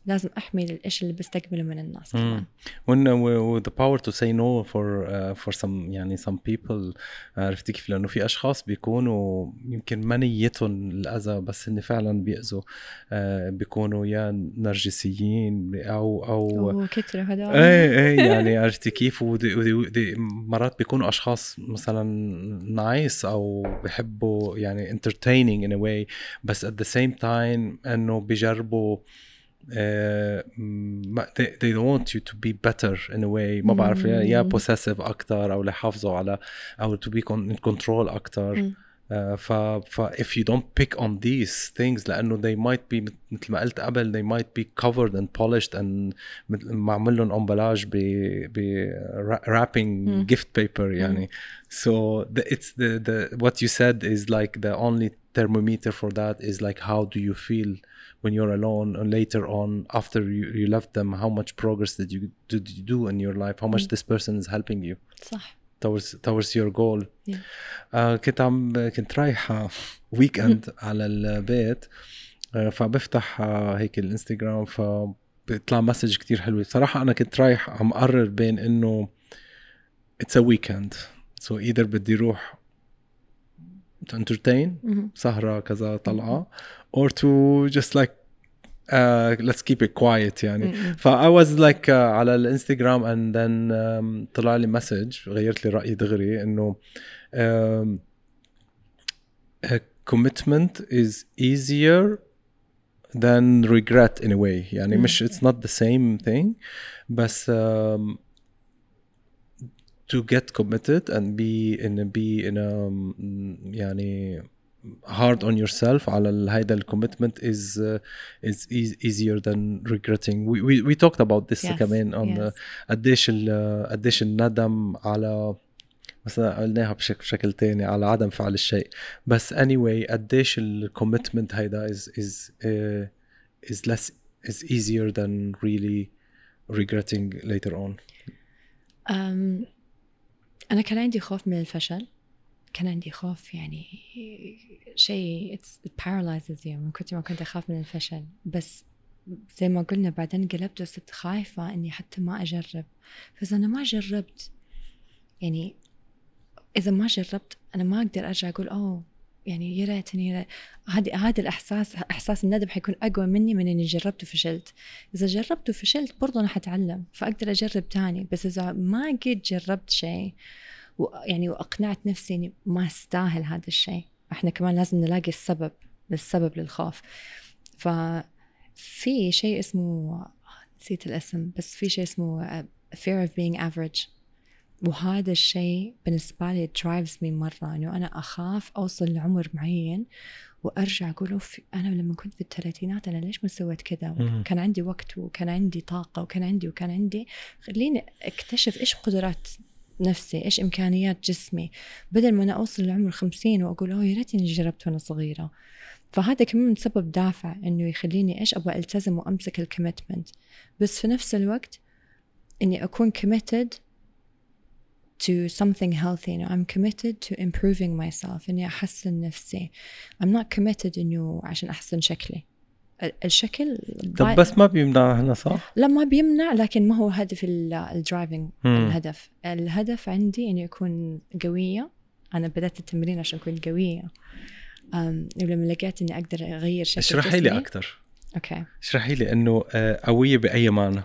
لازم أحمي الإيش اللي بستقبله من الناس كمان. uh, the power to say no for uh, for some يعني some people. عرفتي كيف؟ لأنه في أشخاص بيكونوا يمكن ما نيتهم الاذى بس هن فعلا بيأذوا. Uh, بيكونوا يا نرجسيين أو أو كترة هذول إيه إيه يعني عرفتي كيف؟ ودي ودي مرات بيكونوا أشخاص مثلا نايس أو بحبوا يعني entertaining in a way بس at the same time إنه بيجربوا uh, they, they want you to be better in a way ما بعرف يا possessive اكثر او ليحافظوا على او to be in control اكثر uh, ف, ف if you don't pick on these things لانه they might be مثل ما قلت قبل they might be covered and polished and معمول لهم امبلاج ب ب wrapping gift paper يعني so the, it's the the what you said is like the only thermometer for that is like how do you feel when you're alone and later on after you, you left them how much progress did you did you do in your life how much mm. this person is helping you صح towards towards your goal yeah. uh, كنت عم كنت رايحة هيك على البيت uh, فبفتح uh, هيك الانستغرام فبيطلع message كتير حلوة صراحة أنا كنت رايح عم قرر بين إنه it's a weekend so either بدي روح to entertain سهرة كذا طلعة or to just like uh, let's keep it quiet يعني ف I was like uh, على الانستغرام and then um, طلع لي مسج غيرت لي رأيي دغري انه um, commitment is easier than regret in a way يعني مش it's not the same thing بس um, to get committed and be in a be in a يعني hard on yourself على هيدا الكوميتمنت is uh, is easier than regretting we we, we talked about this yes, كمان on yes. قديش قديش الندم على مثلا قلناها بشكل بشكل تاني على عدم فعل الشيء بس anyway قديش الكوميتمنت هيدا is is uh, is less is easier than really regretting later on um, أنا كان عندي خوف من الفشل. كان عندي خوف يعني شيء it paralyzes you. من كثر ما كنت أخاف من الفشل. بس زي ما قلنا بعدين قلبت وصرت خايفة إني حتى ما أجرب. فإذا أنا ما جربت يعني إذا ما جربت أنا ما أقدر أرجع أقول أوه يعني يا ريتني هذا هذا الاحساس إحساس الندم حيكون أقوى مني من إني جربت وفشلت. إذا جربت وفشلت برضه أنا حتعلم فأقدر أجرب تاني. بس إذا ما قد جربت شيء ويعني وأقنعت نفسي إني ما أستاهل هذا الشيء إحنا كمان لازم نلاقي السبب للسبب للخوف. ففي شيء اسمه نسيت الاسم بس في شيء اسمه fear of being average. وهذا الشيء بالنسبة لي drives me مرة إنه أنا أخاف أوصل لعمر معين وأرجع أقول أنا لما كنت في الثلاثينات أنا ليش ما سويت كذا؟ كان عندي وقت وكان عندي طاقة وكان عندي وكان عندي. خليني أكتشف إيش قدرات نفسي إيش إمكانيات جسمي. بدل ما أنا أوصل لعمر خمسين وأقول أوه يا ريتني جربت وأنا صغيرة. فهذا كمان سبب دافع إنه يخليني إيش أبغى ألتزم وأمسك ال commitment بس في نفس الوقت إني أكون committed to something healthy you know I'm committed to improving myself. إني أحسن نفسي. I'm not committed إنه عشان أحسن شكلي. ال- الشكل طب بس ما بيمنع هنا صح؟ لا ما بيمنع لكن ما هو هدف ال driving. الهدف. الهدف عندي إني أكون قوية. أنا بدأت التمرين عشان أكون قوية. ولما لقيت إني أقدر أغير شكل اشرحي لي أكثر أوكي. اشرحي لي إنه آه، قوية بأي معنى؟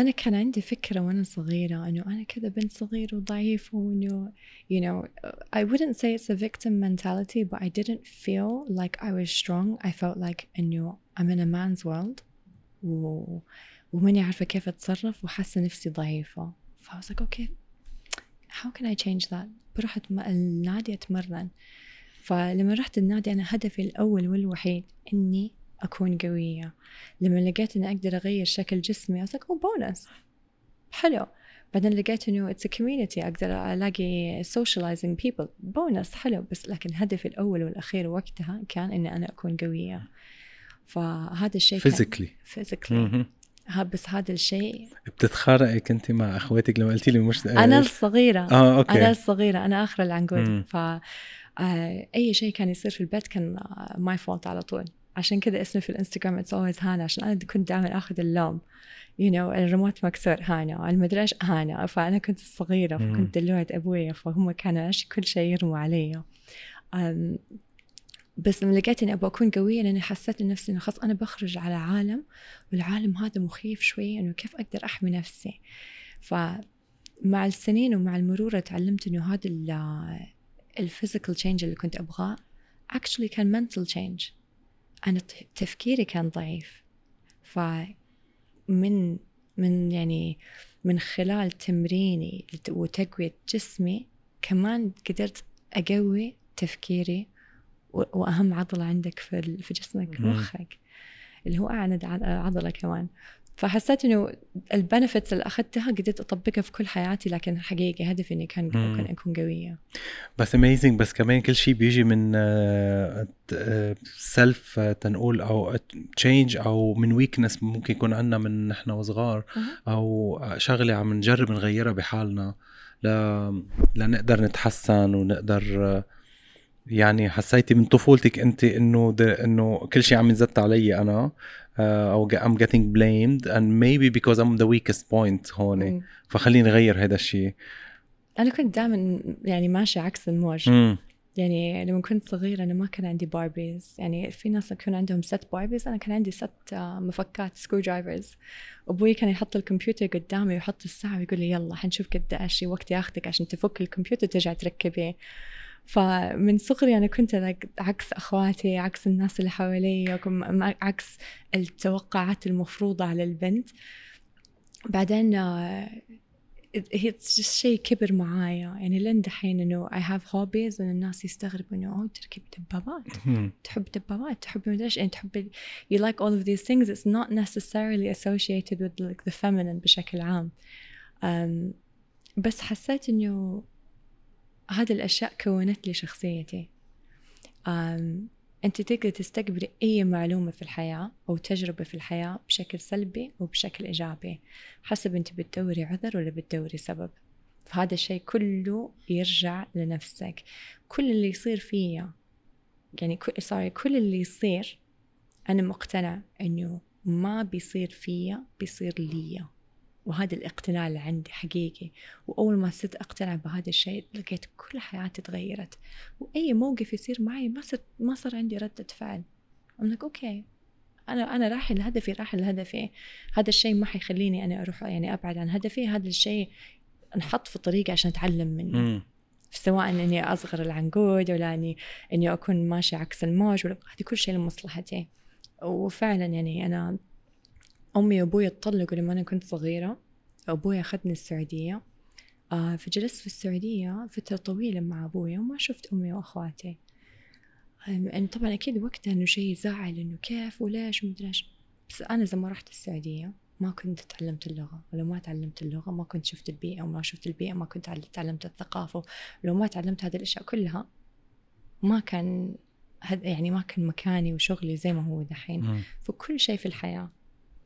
أنا كان عندي فكرة وأنا صغيرة إنه أنا كذا بنت صغيرة وضعيفة وإنه you know I wouldn't say it's a victim mentality but I didn't feel like I was strong. I felt like إنه I'm in a man's world. و... وماني عارفة كيف أتصرف وحاسة نفسي ضعيفة. ف I was like okay how can I change that? م- النادي أتمرن. فلما رحت النادي أنا هدفي الأول والوحيد إني أكون قوية. لما لقيت إني أقدر أغير شكل جسمي like oh bonus. حلو. بعدين لقيت إنه it's a community أقدر ألاقي socializing people. بونس حلو. بس لكن هدفي الأول والأخير وقتها كان إني أنا أكون قوية. فهذا الشيء physically physically. ها بس هذا الشيء بتتخانقي كنت مع أخواتك؟ لما قلتي لي مش أنا الصغيرة. آه okay. أنا الصغيرة. أنا آخر العنقود. ف آه، أي شيء كان يصير في البيت كان my fault على طول. عشان كذا اسمي في الانستغرام It's Always Hana عشان أنا كنت دائما آخذ اللوم. you you know, الريموت مكسور هانا. المدري إيش؟ هانا. فأنا كنت الصغيره مم. فكنت دلوعة ابويا فهم كانوا إيش؟ كل شيء يرموا علي. بس لما لقيت إني أبغى أكون قوية لأني حسيت نفسي إنه خلاص أنا بخرج على عالم والعالم هذا مخيف شوي إنه كيف أقدر أحمي نفسي؟ فمع السنين ومع المرور تعلمت إنه هذا ال physical change اللي كنت أبغاه actually كان mental change. أنا ت- تفكيري كان ضعيف فمن من يعني من خلال تمريني وتقوية جسمي كمان قدرت أقوي تفكيري وأهم عضلة عندك في جسمك. مخك اللي هو أعند عضلة كمان فحسيت إنه ال benefits اللي أخذتها قدرت أطبقها في كل حياتي لكن حقيقي هدفي إني كان مم. أكون أكون قوية. بس amazing بس كمان كل شيء بيجي من self تنقول أو change أو من weakness ممكن يكون عندنا من نحن وصغار أو شغلة عم نجرب نغيرها بحالنا ل... لنقدر نتحسن ونقدر آه، يعني حسيتي من طفولتك أنت إنه إنه كل شيء عم ينزت علي أنا. آه، أو I'm getting blamed and maybe because I'm the weakest point هون مم. فخليني اغير هذا الشيء أنا كنت دائما يعني ماشية عكس الموج. مم. يعني لما كنت صغيرة أنا ما كان عندي Barbies يعني في ناس يكون عندهم ست Barbies أنا كان عندي ست آه، مفكات screwdrivers أبوي كان يحط الكمبيوتر قدامي ويحط الساعة ويقول لي يلا حنشوف قد إيش وقت ياخذك عشان تفك الكمبيوتر ترجع تركبيه فمن صغري أنا كنت عكس أخواتي عكس الناس اللي حوالي عكس التوقعات المفروضة على البنت. بعدين آه، هي شيء كبر معايا. يعني لين دحين إنه I have hobbies وإن الناس يستغربوا إنه أوه تركب دبابات. تحب دبابات تحب مدري إيش. يعني تحب you like all of these things. It's not necessarily associated with like the feminine بشكل عام. um, بس حسيت إنه هذه الأشياء كونت لي شخصيتي. أنت تقدر تستقبلي أي معلومة في الحياة أو تجربة في الحياة بشكل سلبي وبشكل إيجابي حسب أنت بتدوري عذر ولا بتدوري سبب. فهذا الشيء كله يرجع لنفسك. كل اللي يصير فيا يعني كل sorry كل اللي يصير أنا مقتنع إنه ما بيصير فيا بيصير ليا. وهذا الاقتناع اللي عندي حقيقي. وأول ما صرت أقتنع بهذا الشيء لقيت كل حياتي تغيرت. وأي موقف يصير معي ما صرت ما صار عندي ردة فعل. I'm like okay أنا أنا رايح لهدفي رايح لهدفي. هذا الشيء ما حيخليني أنا أروح يعني أبعد عن هدفي. هذا الشيء انحط في طريقي عشان أتعلم منه. مم. سواء إني أصغر العنقود ولا اني إني أكون ماشيه عكس الموج ولا هذه كل شيء لمصلحتي. وفعلا يعني أنا أمي وأبوي اتطلقوا لما أنا كنت صغيرة. أبوي أخذني السعودية. آه فجلست في السعودية فترة طويلة مع أبوي وما شفت أمي وأخواتي. يعني طبعا أكيد وقتها إنه شيء زعل إنه كيف وليش ومدري إيش. بس أنا زي ما رحت السعودية ما كنت تعلمت اللغة. ولو ما تعلمت اللغة ما كنت شفت البيئة وما شفت البيئة ما كنت تعلمت الثقافة. ولو ما تعلمت هذه الأشياء كلها ما كان يعني ما كان مكاني وشغلي زي ما هو دحين. فكل شيء في الحياة.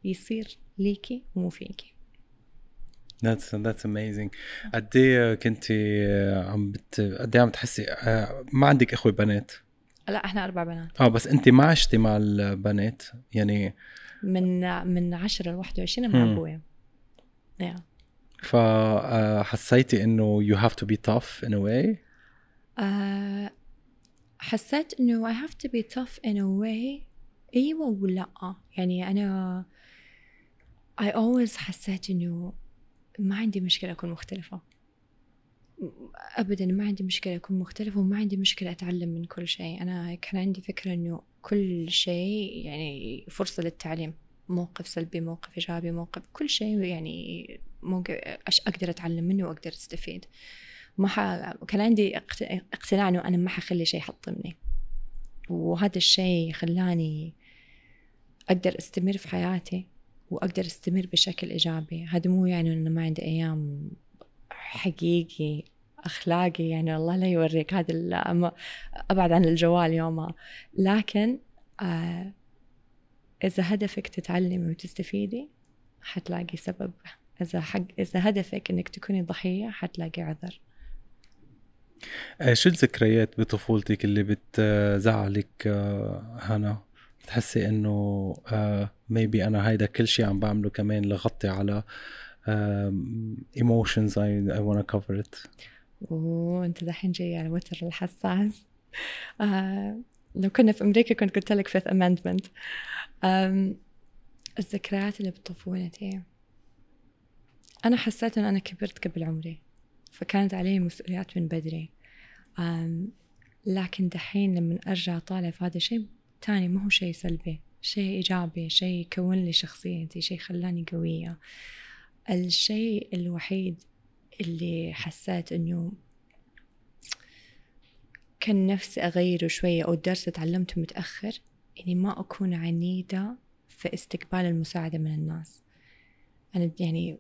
يصير ليكي ومو فيكي That's that's amazing. قد إيه كنتي عم بت قد إيه عم تحسي آه، ما عندك إخوة بنات؟ لا إحنا أربع بنات آه بس انت ما عشتي مع البنات يعني من من 10 ل 21 مع. أبوي yeah. فحسيتي إنه you have to be tough in a way آه، حسيت إنه I have to be tough in a way أيوه ولا يعني أنا I always حسيت انه ما عندي مشكلة أكون مختلفة. ابدا ما عندي مشكلة أكون مختلفة وما عندي مشكلة أتعلم من كل شيء. أنا كان عندي فكرة إنه كل شيء يعني فرصة للتعليم موقف سلبي موقف إيجابي موقف كل شيء يعني موقف أقدر أتعلم منه وأقدر أستفيد. ما ح... كان عندي اقت- اقتناع إنه أنا ما حخلي شيء يحطمني. وهذا الشيء خلاني أقدر أستمر في حياتي. وأقدر أستمر بشكل إيجابي. هذا مو يعني إنه ما عندي أيام حقيقي أخلاقي يعني الله لا يوريك. هذا أبعد عن الجوال يومها. لكن آه إذا هدفك تتعلمي وتستفيدي حتلاقي سبب. إذا حق إذا هدفك إنك تكوني ضحية حتلاقي عذر. آه، شو الذكريات بطفولتك اللي بتزعلك آه، هنا؟ بتحسي إنه ميبي أنا هيدا كل شيء عم بعمله كمان لغطي على emotions I, I wanna cover it. وانت دحين جاي على الوتر الحساس. آه لو كنا في أمريكا كنت قلت لك فيث امندمنت الذكريات اللي بطفولتي أنا حسيت ان أنا كبرت قبل عمري فكانت علي مسؤوليات من بدري. لكن دحين لما أرجع طالع في هذا شيء تاني ما هو شيء سلبي شيء إيجابي شيء كون لي شخصيتي شيء خلاني قوية. الشيء الوحيد اللي حسيت إنه كان نفسي أغيره شوية أو درس تعلمته متأخر إني ما أكون عنيدة في استقبال المساعدة من الناس. أنا يعني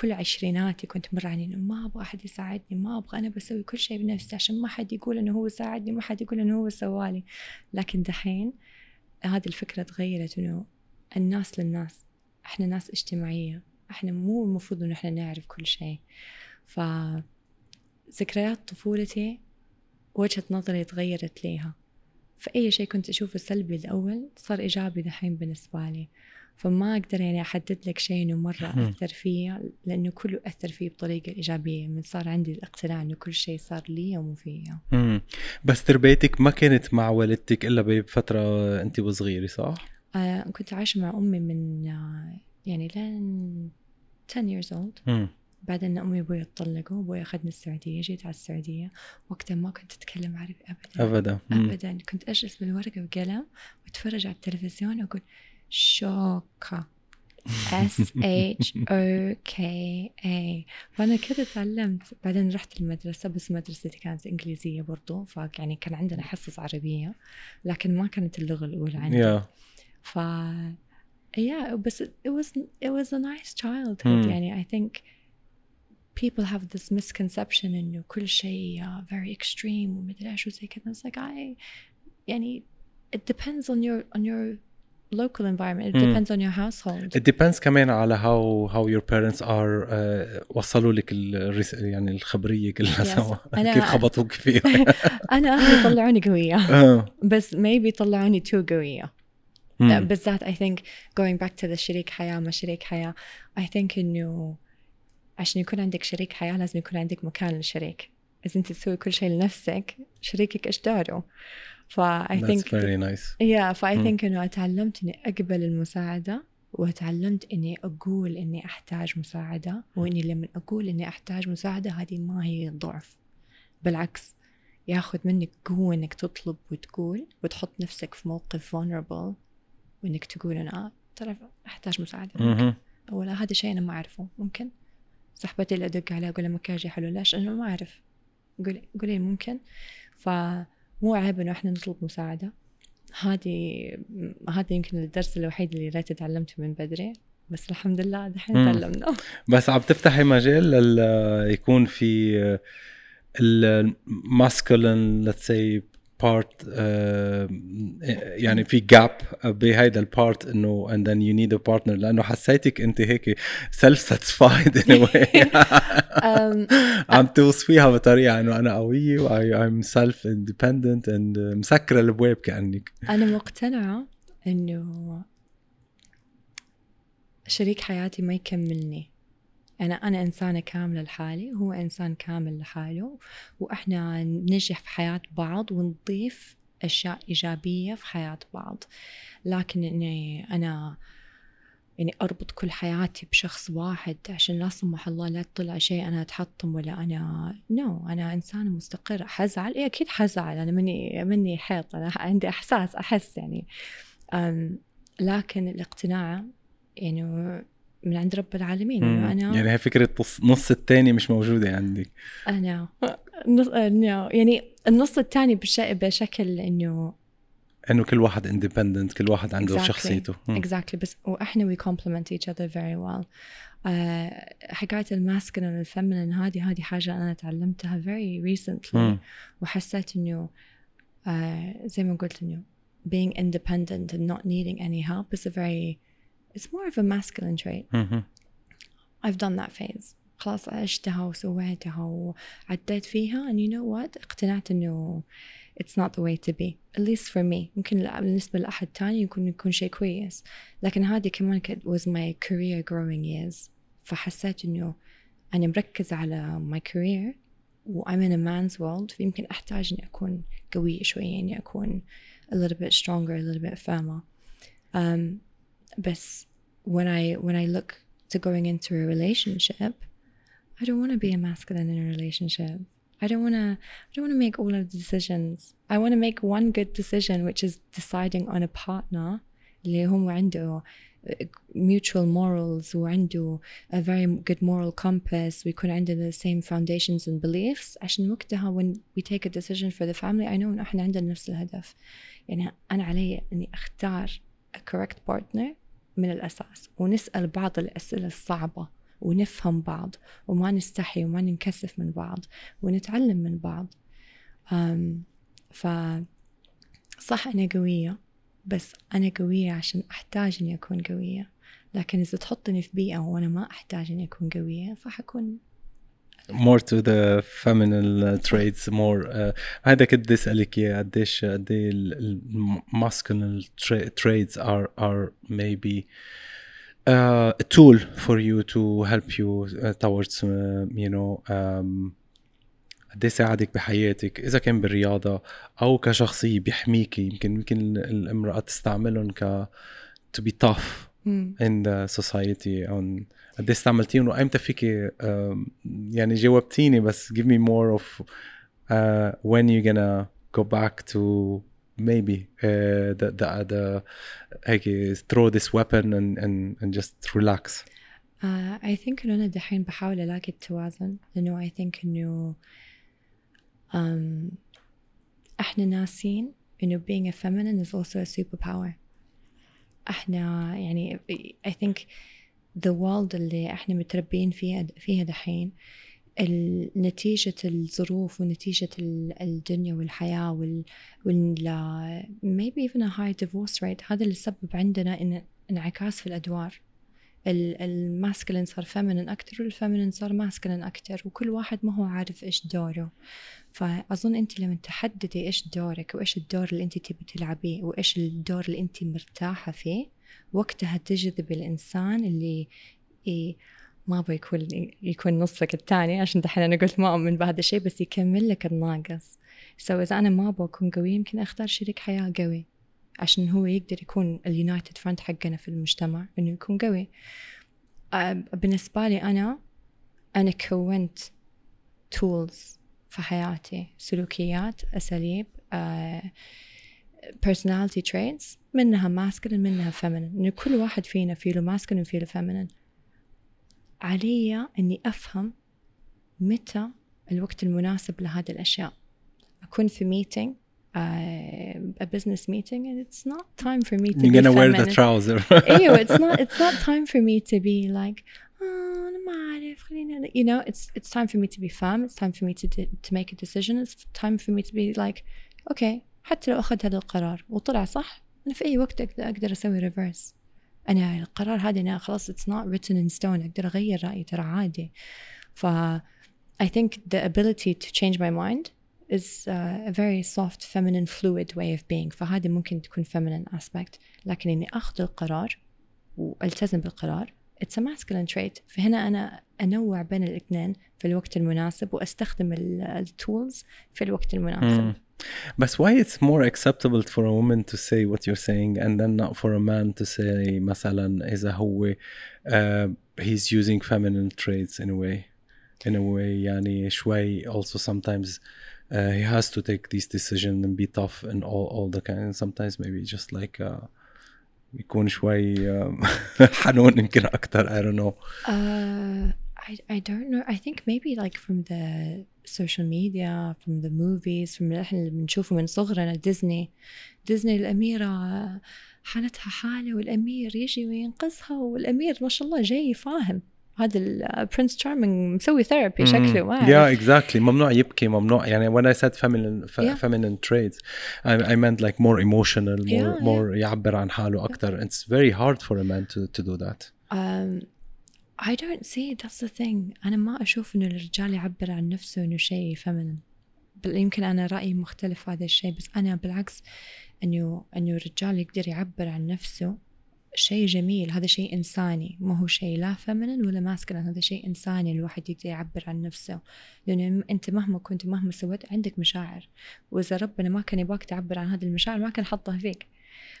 كل عشريناتي كنت مرة عنيدة ما أبغى أحد يساعدني ما أبغى أنا بسوي كل شيء بنفسي عشان ما حد يقول إنه هو ساعدني ما حد يقول إنه هو سوالي. لكن دحين هذه الفكرة تغيرت إنه الناس للناس إحنا ناس اجتماعية إحنا مو المفروض إنه إحنا نعرف كل شيء. ف ذكريات طفولتي وجهة نظري تغيرت ليها. فأي شيء كنت أشوفه سلبي الأول صار إيجابي دحين بالنسبة لي. فما أقدر يعني أحدد لك شيء إنه مرة مم. أثر فيا لأنه كله أثر فيه بطريقة إيجابية من صار عندي الاقتناع إنه كل شيء صار لي ومو فيا. بس تربيتك ما كانت مع والدتك إلا بفترة أنت وصغيرة صح؟ آه كنت عايشة مع أمي من آه يعني لين 10 years old مم. بعدين أمي وأبوي اتطلقوا أبوي أخذني السعودية جيت على السعودية وقتها ما كنت أتكلم عربي أبدا ابدا مم. ابدا كنت أجلس بالورقة وقلم وأتفرج على التلفزيون وأقول شوكا S H O K A فأنا كذا تعلمت. بعدين رحت المدرسة بس مدرستي كانت إنجليزية برضو فيعني كان عندنا حصص عربية لكن ما كانت اللغة الأولى عندي. يا ف yeah بس it was it was a nice childhood. مم. يعني I think people have this misconception إنه كل شيء uh, very extreme ومدري إيش وزي كذا it's like I يعني it depends on your on your local environment it مم. depends on your household It depends كمان على how how your parents are uh, وصلوا لك الرس... يعني الخبرية كلها Yes. سوا أنا- كيف خبطوك فيها أنا أهلي طلعوني قوية آه. بس maybe طلعوني too قوية مم. بالذات I think going back to the شريك حياة ما شريك حياة I think إنه عشان يكون عندك شريك حياة لازم يكون عندك مكان للشريك إذا أنت تسوي كل شيء لنفسك شريكك إيش دوره ف I That's think very nice. Yeah ف I مم. think إنه اتعلمت إني أقبل المساعدة وتعلمت إني أقول إني أحتاج مساعدة وإني لما أقول إني أحتاج مساعدة هذه ما هي ضعف. بالعكس ياخذ منك قوة إنك تطلب وتقول وتحط نفسك في موقف vulnerable وإنك تقول أنا ترى أحتاج مساعدة. منك مهم. ولا هذا شيء أنا ما أعرفه. ممكن؟ صاحبتي اللي أدق عليها أقول لها مكياجي حلو ليش؟ أنا ما أعرف. قولي قولي ممكن؟ فمو عيب إنه إحنا نطلب مساعدة هذه هذا يمكن الدرس الوحيد اللي ريت تعلمته من بدري بس الحمد لله دحين. تعلمنا بس عم تفتحي مجال لل يكون في ال masculine let's say part يعني في gap بهيدا البارت إنه and then you need a partner. لأنه حسيتك أنت هيك self a way. عم توصفيها بطريقة إنه أنا قويه و I'm self independent and مسكرة الابواب كأنك. أنا مقتنعة إنه شريك حياتي ما يكملني. أنا أنا إنسانة كاملة لحالي وهو إنسان كامل لحاله وإحنا ننجح في حياة بعض ونضيف أشياء إيجابية في حياة بعض. لكن إني أنا يعني أربط كل حياتي بشخص واحد عشان لا سمح الله لا تطلع شيء أنا أتحطم ولا أنا نو no, أنا إنسانة مستقرة. حزعل؟ إيه أكيد حزعل. أنا مني مني حيط. أنا عندي إحساس أحس يعني. لكن الاقتناع يعني من عند رب العالمين. انه أنا يعني هي فكرة النص الثاني مش موجودة عندك أنا نص يعني النص الثاني بشكل إنه إنه كل واحد independent كل واحد عنده exactly. شخصيته. exactly exactly. بس وإحنا we complement each other very well حكاية ال masculine وال feminine هذه هذه حاجة أنا تعلمتها very recently وحسيت إنه uh, زي ما قلت إنه being independent and not needing any help is a very it's more of a masculine trait mm-hmm. I've done that phase خلاص عشتها وسويتها وعديت فيها and you know what اقتنعت انه it's not the way to be at least for me ممكن بالنسبة لأحد تاني يكون يكون شيء كويس لكن هذه كمان was my career growing years فحسيت انه أنا مركزة على my career و I'm in a man's world فيمكن أحتاج إني أكون قوية شوية إني أكون a little bit stronger a little bit firmer um, بس when I when I look to going into a relationship I don't want to be a masculine in a relationship I don't want to I don't want to make all of the decisions I want to make one good decision which is deciding on a partner اللي هو عنده mutual morals وعنده a very good moral compass ويكون عندنا the same foundations and beliefs عشان وقتها when we take a decision for the family I know إنه إحنا عندنا نفس الهدف يعني أنا علي إني أختار a correct partner من الأساس ونسأل بعض الأسئلة الصعبة ونفهم بعض وما نستحي وما ننكسف من بعض ونتعلم من بعض. ف صح أنا قوية بس أنا قوية عشان أحتاج إني أكون قوية. لكن إذا تحطني في بيئة وأنا ما أحتاج إني أكون قوية فحكون more to the feminine traits more هذا كنت بدي أسألك إياه قديش قد إيه ال masculine traits are are maybe tool for you to help you towards you know قد إيه ساعدك بحياتك. إذا كان بالرياضة أو كشخصية بيحميكي يمكن يمكن الامرأة تستعملهم ك to be tough. in the society on قد ايه استعملتيهم وايمتى فيك يعني جاوبتيني بس give me more of uh, when you gonna go back to maybe uh, the, the, the هيك throw this weapon and, and, and just relax uh, I think انه انا دحين بحاول الاقي التوازن لانه I think انه um, احنا ناسين انه being a feminine is also a superpower إحنا يعني I think the world اللي إحنا متربيين فيها فيها دحين نتيجة الظروف ونتيجة الدنيا والحياة وال, وال maybe even a high divorce rate هذا اللي سبب عندنا إن انعكاس في الأدوار. ال masculine صار feminine أكتر وال feminine صار masculine أكتر وكل واحد ما هو عارف إيش دوره. فأظن أنت لما تحددي إيش دورك وإيش الدور اللي أنت تبي تلعبيه وإيش الدور اللي أنت مرتاحة فيه وقتها تجذب الإنسان اللي إيه ما أبغى يكون يكون نصفك الثاني عشان دحين أنا قلت ما أؤمن بهذا الشيء بس يكمل لك الناقص. so إذا أنا ما أبغى أكون قوي يمكن أختار شريك حياة قوي. عشان هو يقدر يكون ال united front حقنا في المجتمع إنه يكون قوي. بالنسبة لي أنا أنا كونت tools في حياتي سلوكيات أساليب personality traits منها masculine منها feminine إنه كل واحد فينا فيه له masculine وفيه له feminine علي إني أفهم متى الوقت المناسب لهذه الأشياء. أكون في uh, a business meeting and it's not time for me to You're be gonna wear feminine. the trouser ايوه it's not it's not time for me to be like oh أنا ما أعرف خلينا you know it's it's time for me to be firm it's time for me to to make a decision it's time for me to be like اوكي حتى لو اخذ هذا القرار وطلع صح انا في اي وقت اقدر, أقدر اسوي ريفرس انا القرار هذا انا خلاص it's not written in stone اقدر اغير رايي ترى عادي ف I think the ability to change my mind is uh, a very soft feminine fluid way of being فهذه ممكن تكون feminine aspect لكن اني اخذ القرار والتزم بالقرار it's a masculine trait فهنا انا انوع بين الاثنين في الوقت المناسب واستخدم التولز في الوقت المناسب mm. But why it's more acceptable for a woman to say what you're saying and then not for a man to say مثلا إذا هو uh, he's using feminine traits in a way in a way يعني شوي also sometimes uh, he has to take these decisions and be tough and all, all the kind sometimes maybe just like uh, يكون شوي حنون يمكن اكثر I don't know uh, I, I don't know I think maybe like from the social media from the movies from اللي احنا بنشوفه من صغرنا ديزني ديزني الأميرة حالتها حالة والأمير يجي وينقذها والأمير ما شاء الله جاي فاهم هذا ال Prince Charming مسوي therapy شكله ما يا exactly ممنوع يبكي ممنوع. يعني when I said feminine yeah. feminine traits I, I meant like more emotional more yeah, more yeah. يعبر عن حاله أكثر it's very hard for a man to to do that. Um, I don't see that's the thing. أنا ما أشوف إنه الرجال يعبر عن نفسه إنه شيء feminine. بل يمكن أنا رأيي مختلف في هذا الشيء بس أنا بالعكس إنه إنه الرجال يقدر يعبر عن نفسه شيء جميل هذا شيء إنساني ما هو شيء لا فمنن ولا ماسكلن هذا شيء إنساني الواحد يقدر يعبر عن نفسه. لأنه أنت مهما كنت مهما سويت عندك مشاعر. وإذا ربنا ما كان يبغاك تعبر عن هذه المشاعر ما كان حطها فيك.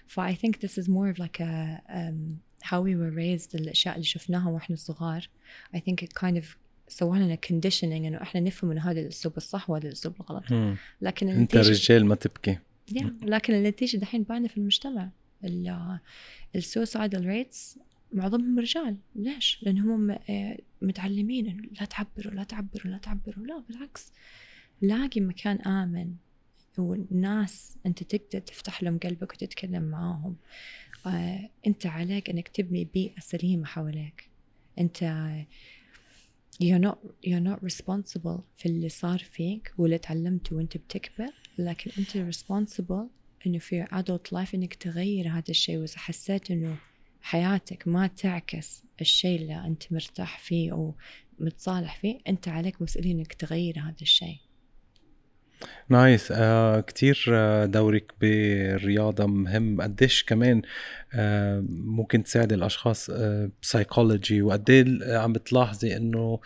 ف I think this is more of like a um, how we were raised الأشياء اللي شفناها وإحنا صغار. I think it kind of سوى لنا conditioning إنه إحنا نفهم إنه هذا الأسلوب الصح وهذا الأسلوب الغلط. لكن أنت رجال ما تبكي. Yeah. لكن النتيجة دحين باينة في المجتمع. ال suicidal rates معظمهم رجال. ليش؟ لأنهم آه، متعلمين لا تعبروا لا تعبروا لا تعبروا. لا بالعكس. لاقي مكان آمن والناس أنت تقدر تفتح لهم قلبك وتتكلم معاهم. آه، أنت عليك أنك تبني بيئة سليمة حواليك. أنت you're not you're not responsible في اللي صار فيك واللي تعلمته وأنت بتكبر لكن أنت responsible إنه في adult life إنك تغير هذا الشيء وإذا حسيت إنه حياتك ما تعكس الشيء اللي أنت مرتاح فيه أو متصالح فيه أنت عليك مسؤولية إنك تغير هذا الشيء. nice آه كتير آه، دورك بالرياضة مهم. قديش كمان آه ممكن تساعد الأشخاص آه بسايكولوجي وقد عم بتلاحظي إنه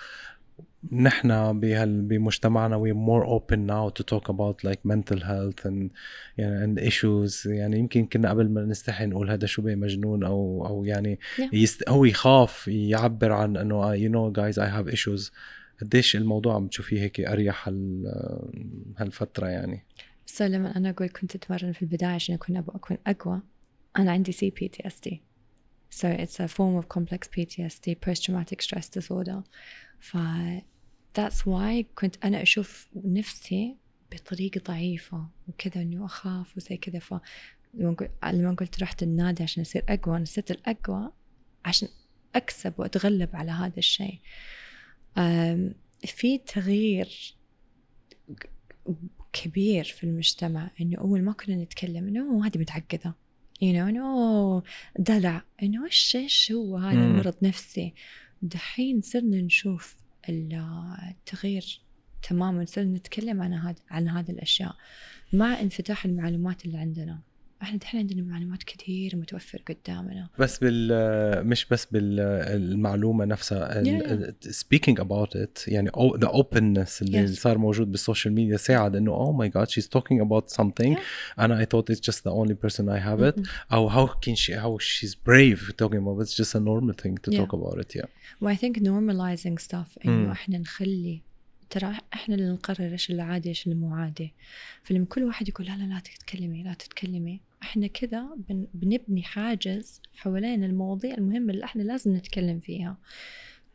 نحن بهال بمجتمعنا we more open now to talk about like mental health and يعني and issues. يعني يمكن كنا قبل ما نستحي نقول هذا شو بي مجنون أو أو يعني yeah. يست... هو يخاف يعبر عن إنه you know guys I have issues. قديش الموضوع عم تشوفيه هيك أريح هال هالفترة يعني؟ بس لما أنا أقول كنت أتمرن في البداية عشان أكون أبغى أكون أقوى أنا عندي سي بي تي اس دي so it's a form of complex PTSD post traumatic stress disorder. ف that's why كنت أنا أشوف نفسي بطريقة ضعيفة. وكذا إنه أخاف وزي كذا. ف لما قلت رحت النادي عشان أصير أقوى أنا صرت الأقوى عشان أكسب وأتغلب على هذا الشيء. في تغيير كبير في المجتمع. إنه أول ما كنا نتكلم إنه هذه متعقدة. You know إنه دلع إنه إيش إيش هو؟ هذا مرض نفسي. دحين صرنا نشوف التغيير تماما صرنا نتكلم عن هذا عن هذه الأشياء. مع انفتاح المعلومات اللي عندنا. إحنا دحين عندنا معلومات كثير متوفر قدامنا. بس بال مش بس بالمعلومه نفسها speaking about it يعني the openness اللي yes. صار موجود بالسوشيال ميديا ساعد إنه oh my God she's talking about something أنا I thought it's just the only person I have it أو how can she how she's brave talking about it's just a normal thing to talk about it yeah و I think normalizing stuff إنه إحنا نخلي ترى إحنا اللي نقرر إيش اللي عادي إيش اللي مو عادي. فلما كل واحد يقول لا لا لا تتكلمي لا تتكلمي. إحنا كذا بن بنبني حاجز حوالين المواضيع المهمة اللي إحنا لازم نتكلم فيها.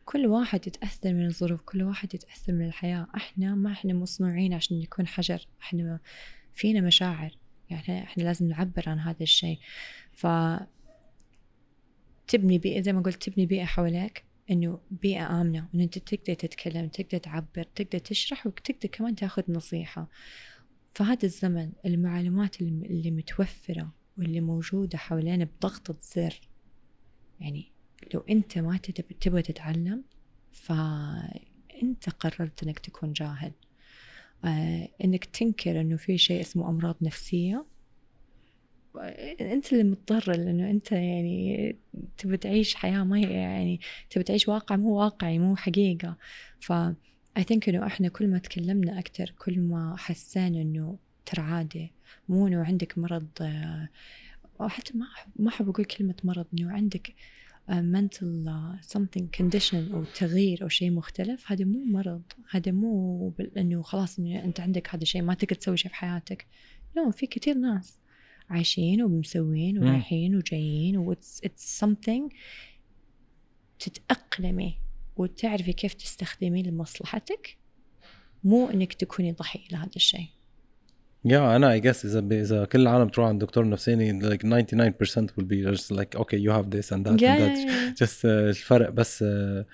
كل واحد يتأثر من الظروف كل واحد يتأثر من الحياة. إحنا ما إحنا مصنوعين عشان نكون حجر إحنا فينا مشاعر. يعني إحنا لازم نعبر عن هذا الشيء. ف تبني بيئة زي ما قلت تبني بيئة حواليك إنه بيئة آمنة انه أنت تقدر تتكلم تقدر تعبر تقدر تشرح وتقدر كمان تاخذ نصيحة. فهذا الزمن المعلومات اللي متوفرة واللي موجودة حوالينا بضغطة زر. يعني لو أنت ما تبغى تتعلم فأنت قررت أنك تكون جاهل. آه أنك تنكر أنه في شيء اسمه أمراض نفسية. أنت اللي مضطر لأنه أنت يعني تبي تعيش حياة ما هي يعني تبي تعيش واقع مو واقعي مو حقيقة. ف اي ثينك إنه إحنا كل ما تكلمنا أكثر كل ما حسينا إنه ترى عادي. مو إنه عندك مرض آه، أو حتى ما ما أحب أقول كلمة مرض إنه عندك آه، mental آه، something condition أو تغيير أو شيء مختلف هذا مو مرض. هذا مو إنه خلاص إنه أنت عندك هذا الشيء ما تقدر تسوي شيء في حياتك. لا no, في كثير ناس عايشين ومسوين ورايحين وجايين و it's something تتأقلمي. وتعرفي كيف تستخدميه لمصلحتك مو إنك تكوني ضحية لهذا الشيء. yeah أنا I guess إذا إذا كل العالم تروح عند دكتور نفساني like 99% will be just like okay you have this and that yeah, and that. yeah, yeah. just uh, الفرق بس uh,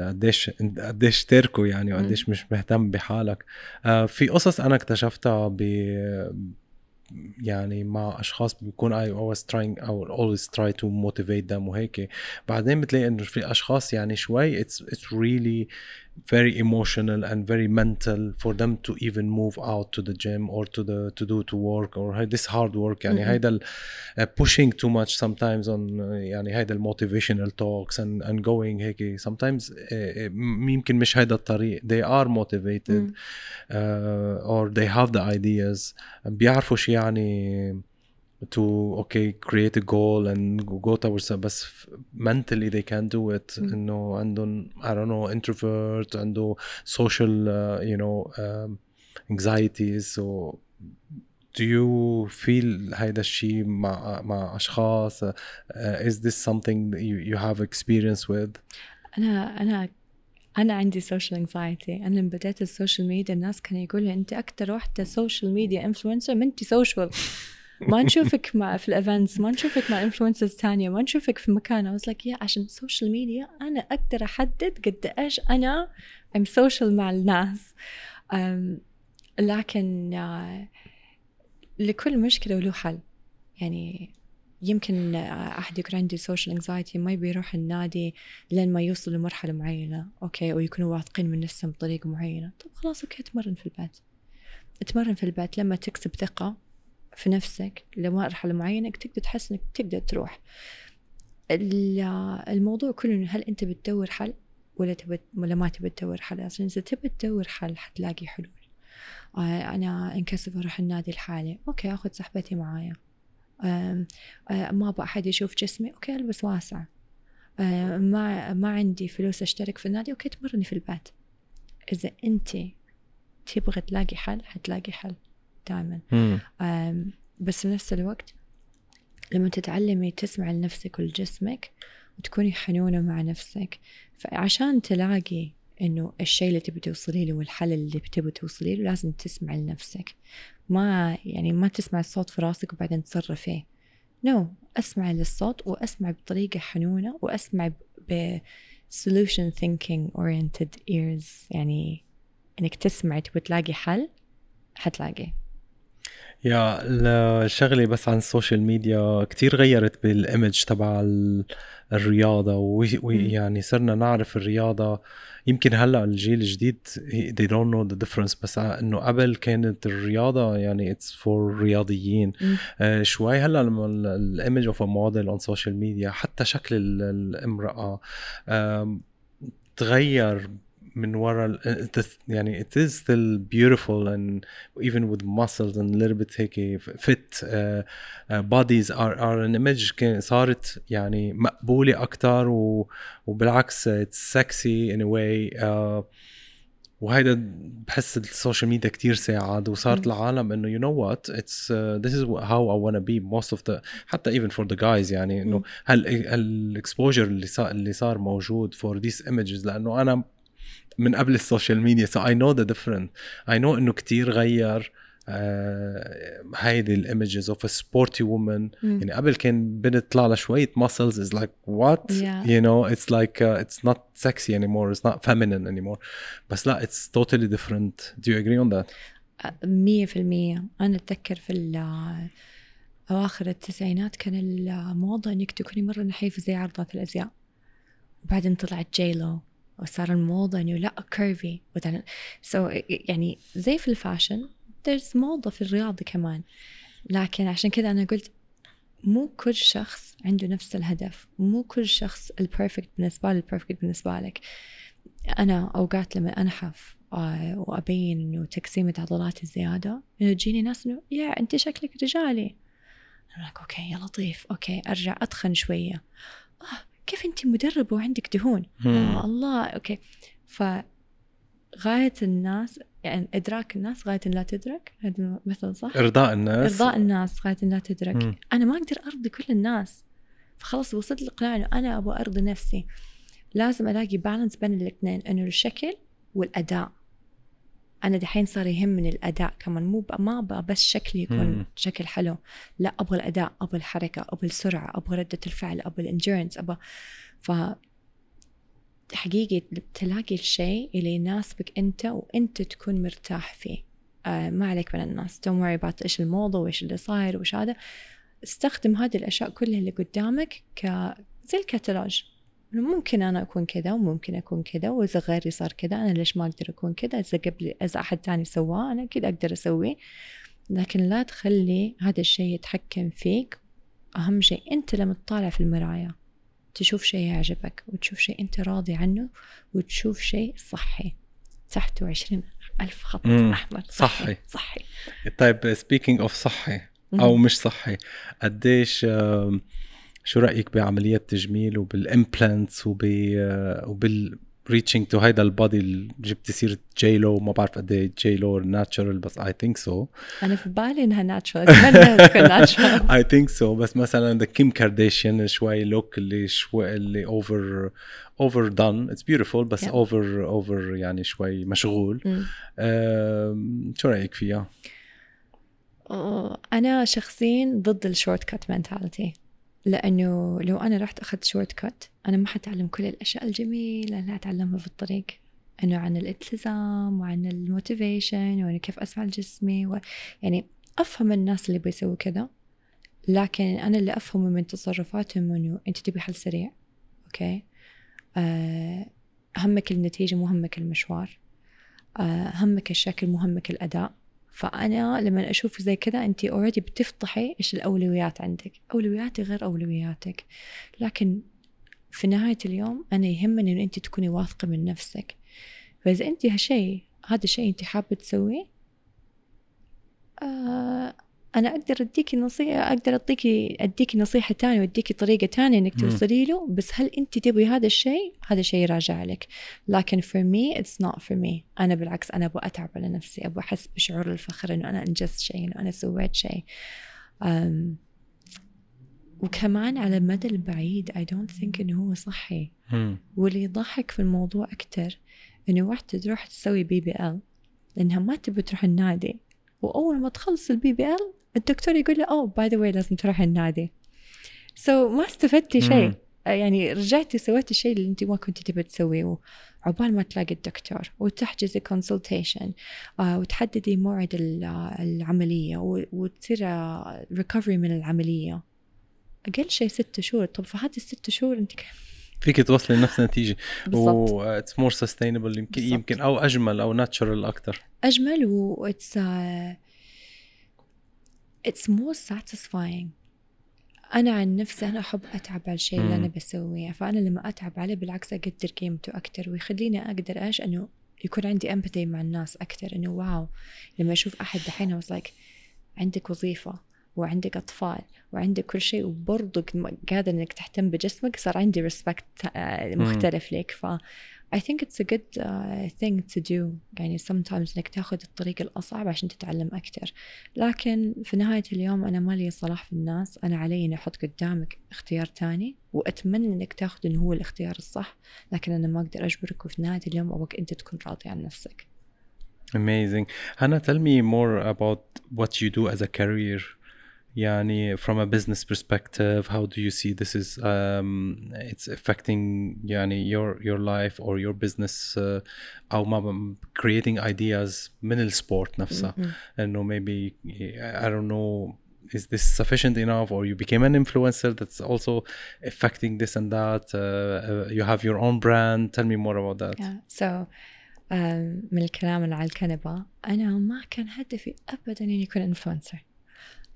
قديش قديش تركه يعني وقديش مش مهتم بحالك. uh, في قصص أنا اكتشفتها ب يعني مع أشخاص بيكون I always trying أو always try to motivate them وهيك. بعدين بتلاقي إنه في أشخاص يعني شوي اتس اتس ريلي very emotional and very mental for them to even move out to the gym or to the to do to work or this hard work يعني mm-hmm. هيدا uh, pushing too much sometimes on uh, يعني هيدا motivational talks and and going هيك sometimes uh, يمكن مش هيدا الطريق they are motivated mm. uh, or they have the ideas بيعرفوا شو يعني to okay create a goal and go towards بس mentally they can do it mm. انه عندهم I don't know introvert عنده social uh, you know um, anxieties so do you feel هيدا الشيء مع مع اشخاص uh, is this something that you, you have experience with انا انا انا عندي سوشيال انكزايتي انا لما بديت السوشيال ميديا الناس كانوا يقولوا انت اكثر وحده سوشيال ميديا انفلونسر ما انت سوشيال ما نشوفك مع في ال events ما نشوفك مع influencers ثانية ما نشوفك في مكان I like yeah عشان السوشيال ميديا أنا أقدر أحدد قد إيش أنا am social مع الناس. لكن آه، لكل مشكلة وله حل. يعني يمكن أحد يكون عنده social anxiety ما يبي يروح النادي لين ما يوصل لمرحلة معينة okay ويكونوا واثقين من نفسهم بطريقة معينة. طب خلاص okay تمرن في البيت. تمرن في البيت لما تكسب ثقة. في نفسك لمرحلة معينة تقدر تحس إنك تقدر تروح. الموضوع كله هل أنت بتدور حل ولا تبي ولا ما تبي تدور حل؟ عشان إذا تبي تدور حل حتلاقي حلول. آه، أنا انكسف أروح النادي لحالي okay آخذ صاحبتي معايا. آه، ما أبغى أحد يشوف جسمي. okay ألبس واسع. ما ما عندي فلوس أشترك في النادي. okay تمرني في البيت. إذا أنت تبغى تلاقي حل حتلاقي حل. دائما بس في نفس الوقت لما تتعلمي تسمع لنفسك ولجسمك وتكوني حنونة مع نفسك. فعشان تلاقي إنه الشيء اللي تبي توصلي له والحل اللي تبي توصلي له لازم تسمع لنفسك. ما يعني ما تسمع الصوت في راسك وبعدين تصرفيه نو no. اسمع للصوت واسمع بطريقة حنونة واسمع ب solution thinking oriented ears. يعني إنك تسمعي تبي تلاقي حل حتلاقي yeah الشغلة بس عن السوشيال ميديا كتير غيرت بال image تبع الرياضة ويعني صرنا نعرف الرياضة. يمكن هلأ الجيل الجديد they don't know the difference بس إنه قبل كانت الرياضة يعني it's for رياضيين. آه شوي هلأ لما ال image of a model on social media حتى شكل الامرأة آه تغير من ورا يعني it is still beautiful and even with muscles and a little bit هيك fit uh, uh, bodies are are an image كان صارت يعني مقبولة أكتر و, وبالعكس it's sexy in a way uh, وهيدا بحس السوشيال ميديا كتير ساعد وصارت العالم انه you know what it's uh, this is how I wanna be most of the حتى even for the guys يعني انه هال ال exposure اللي صار اللي صار موجود for these images لأنه أنا من قبل السوشيال ميديا. so I know the different I know إنه كتير غير آه هيدي ال images of sporty women يعني قبل كان بنت طلع لها شوية muscles is like what you know it's like it's not sexy anymore it's not feminine anymore بس لا it's totally different do you agree on that مية في المية. أنا أتذكر في ال- أواخر التسعينات كان الموضة إنك تكوني مرة نحيفة زي عارضات الأزياء. وبعدين طلعت جيلو وصار الموضة إنه لا curvy so يعني زي في ال fashion there's موضة في الرياضة كمان. لكن عشان كذا أنا قلت مو كل شخص عنده نفس الهدف. مو كل شخص ال perfect بالنسبة لي ال perfect بالنسبة لك. أنا أوقات لما أنحف آه، وأبين إنه تقسيمة عضلاتي زيادة إنه تجيني ناس إنه يا أنت شكلك رجالي. أنا okay يا لطيف. okay أرجع أتخن شوية. آه كيف أنت مدربة وعندك دهون؟ آه الله okay. ف غاية الناس يعني إدراك الناس غاية لا تدرك هذا مثل صح؟ إرضاء الناس. إرضاء الناس غاية لا تدرك. مم. أنا ما أقدر أرضي كل الناس. فخلص وصلت للإقناع إنه أنا أبغى أرضي نفسي. لازم ألاقي بالانس بين الاثنين إنه الشكل والأداء. أنا دحين صار يهمني الأداء كمان مو ما بس شكلي يكون مم. شكل حلو. لا أبغى الأداء أبغى الحركة أبغى السرعة أبغى ردة الفعل أبغى الإندurance أبغى. ف حقيقي تلاقي الشيء اللي يناسبك أنت وأنت تكون مرتاح فيه. آه ما عليك من الناس. Don't worry about إيش الموضة وإيش اللي صاير وإيش هذا. استخدم هذه الأشياء كلها اللي قدامك ك زي الكتالوج ممكن أنا أكون كذا وممكن أكون كذا وإذا غيري صار كذا أنا ليش ما أقدر أكون كذا؟ إذا قبل إذا أحد تاني سواه أنا أكيد أقدر أسويه. لكن لا تخلي هذا الشيء يتحكم فيك. أهم شيء أنت لما تطالع في المراية تشوف شيء يعجبك وتشوف شيء أنت راضي عنه وتشوف شيء صحي. تحته عشرين ألف خط. أحمر صحي. صحي. طيب speaking of صحي أو مش صحي قديش شو رأيك بعمليات تجميل وبال implants وب وبال reaching to هيدا ال body اللي جبتي سيره جيلو ما بعرف قد إيه جيلو natural بس I think so أنا في بالي إنها natural تكون I think so بس مثلا the كيم كارديشيان شوي look اللي شوي اللي over overdone it's beautiful بس Yeah. over over يعني شوي مشغول. آم، شو رأيك فيها؟ أنا شخصيا ضد ال shortcut mentality لأنه لو أنا رحت أخذت shortcut أنا ما حتعلم كل الأشياء الجميلة اللي أتعلمها في الطريق. إنه عن الالتزام وعن ال motivation وإنه كيف أسمع لجسمي و... يعني أفهم الناس اللي بيسووا كذا لكن أنا اللي أفهمه من تصرفاتهم إنه أنت تبي حل سريع okay؟ آه، همك النتيجة مو همك المشوار. آه، همك الشكل مو همك الأداء. فأنا لما أشوف زي كذا أنت أوريدي بتفضحي إيش الأولويات عندك. أولوياتي غير أولوياتك. لكن في نهاية اليوم أنا يهمني إن أنت تكوني واثقة من نفسك. فإذا أنت هالشيء هذا الشيء أنت حابة تسويه آه أنا أقدر أديكي نصيحة أقدر أعطيكي أديكي نصيحة تانية وأديكي طريقة تانية إنك مم. توصلي له بس هل أنت تبغي هذا الشيء؟ هذا شيء راجع لك لكن for me it's not for me أنا بالعكس أنا أبغى أتعب على نفسي أبغى أحس بشعور الفخر إنه أنا أنجزت شيء إنه أنا سويت شيء أم وكمان على المدى البعيد I don't think إنه هو صحي. واللي يضحك في الموضوع أكتر إنه واحدة تروح تسوي BBL لأنها ما تبي تروح النادي وأول ما تخلص ال BBL الدكتور يقول لها oh by the way لازم تروحي النادي. so so, ما استفدتي شيء. يعني رجعتي سويتي الشيء اللي انت ما كنتي تبي تسويه. عقبال ما تلاقي الدكتور وتحجزي consultation وتحددي موعد ال- العملية و- وتصير recovery من العملية. أقل شيء ست شهور. طب في هذه الست شهور أنت ك- فيك توصلي لنفس النتيجه و it's more sustainable يمكن بالضبط. يمكن أو أجمل أو natural أكثر أجمل و uh, it's more satisfying. أنا عن نفسي أنا أحب أتعب على الشيء اللي. أنا بسويه. فأنا لما أتعب عليه بالعكس أقدر قيمته أكتر ويخليني أقدر إيش؟ إنه يكون عندي empathy مع الناس أكتر. إنه واو لما أشوف أحد دحين was like عندك وظيفة وعندك أطفال وعندك كل شيء وبرضه قادر إنك تهتم بجسمك صار عندي respect آه، مختلف لك ف I think it's a good uh, thing to do. يعني sometimes إنك تاخذ الطريق الأصعب عشان تتعلم أكتر. لكن في نهاية اليوم أنا ما لي صلاح في الناس. أنا علي إني أحط قدامك اختيار تاني وأتمنى إنك تاخذ إنه هو الاختيار الصح. لكن أنا ما أقدر أجبرك وفي نهاية اليوم أبغاك أنت تكون راضي عن نفسك. Amazing. Hannah tell me more about what you do as a career. يعني from a business perspective how do you see this is um, it's affecting يعني your your life or your business uh, او ما creating ideas من السبورت نفسها انه maybe I don't know is this sufficient enough or you became an influencer that's also affecting this and that uh, uh, you have your own brand tell me more about that yeah. so um, من الكلام اللي على الكنبة أنا ما كان هدفي أبدا إني أكون انفلونسر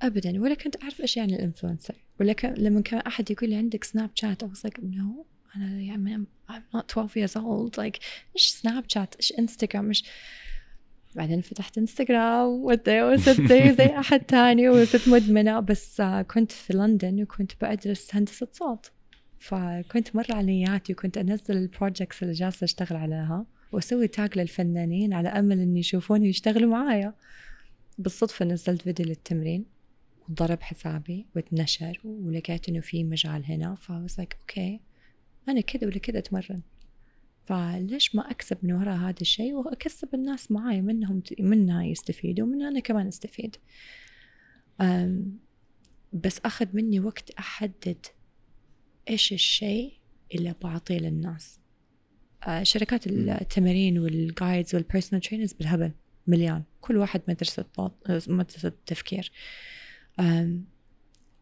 ابدا. ولا كنت أعرف إيش يعني الإنفلونسر. ولا ك... لما كان أحد يقول لي عندك سناب شات I was like no أنا يعني I'm not 12 years old. Like إيش سناب شات إيش انستغرام إيش بعدين فتحت انستغرام وصرت زي زي أحد تاني وصرت مدمنة. بس كنت في لندن وكنت بدرس هندسة صوت فكنت مرة على نياتي وكنت أنزل ال projects اللي جالسة أشتغل عليها وأسوي tag للفنانين على أمل ان يشوفوني ويشتغلوا معايا. بالصدفة نزلت فيديو للتمرين. وضرب حسابي واتنشر ولقيت إنه في مجال هنا. ف I was like okay أنا كذا ولا كذا أتمرن. فليش ما أكسب من وراء هذا الشيء؟ وأكسب الناس معاي منهم منها يستفيدوا ومن أنا كمان أستفيد. بس أخذ مني وقت أحدد إيش الشيء اللي بعطيه للناس. شركات التمارين وال guides وال personal trainers بالهبل مليان. كل واحد مدرسة مدرسة تفكير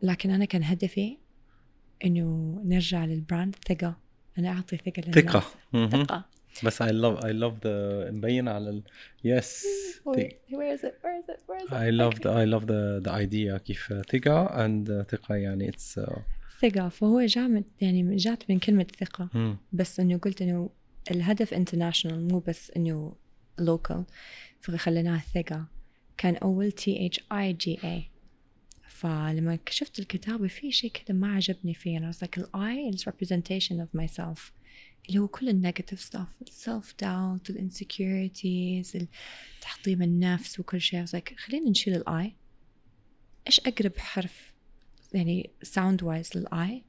لكن أنا كان هدفي إنه نرجع للبراند ثقة. أنا أعطي ثقة للناس. ثقة. ثقة. بس I love I love the مبين على ال yes. Where is it? Where is it? Where is it? I love the I love the the idea كيف ثقة and ثقة يعني it's uh... ثقة. فهو جاء يعني جات من كلمة ثقة. بس إنه قلت إنه الهدف international مو بس إنه local. فخليناها ثقة. كان أول T H I G A فلما شفت الكتابة في شيء كذا ما عجبني فيه أنا was like I is representation of myself. اللي هو كل ال negative stuff self doubt insecurities تحطيم النفس وكل شيء. Like خلينا نشيل ال I. إيش أقرب حرف يعني sound wise لل I؟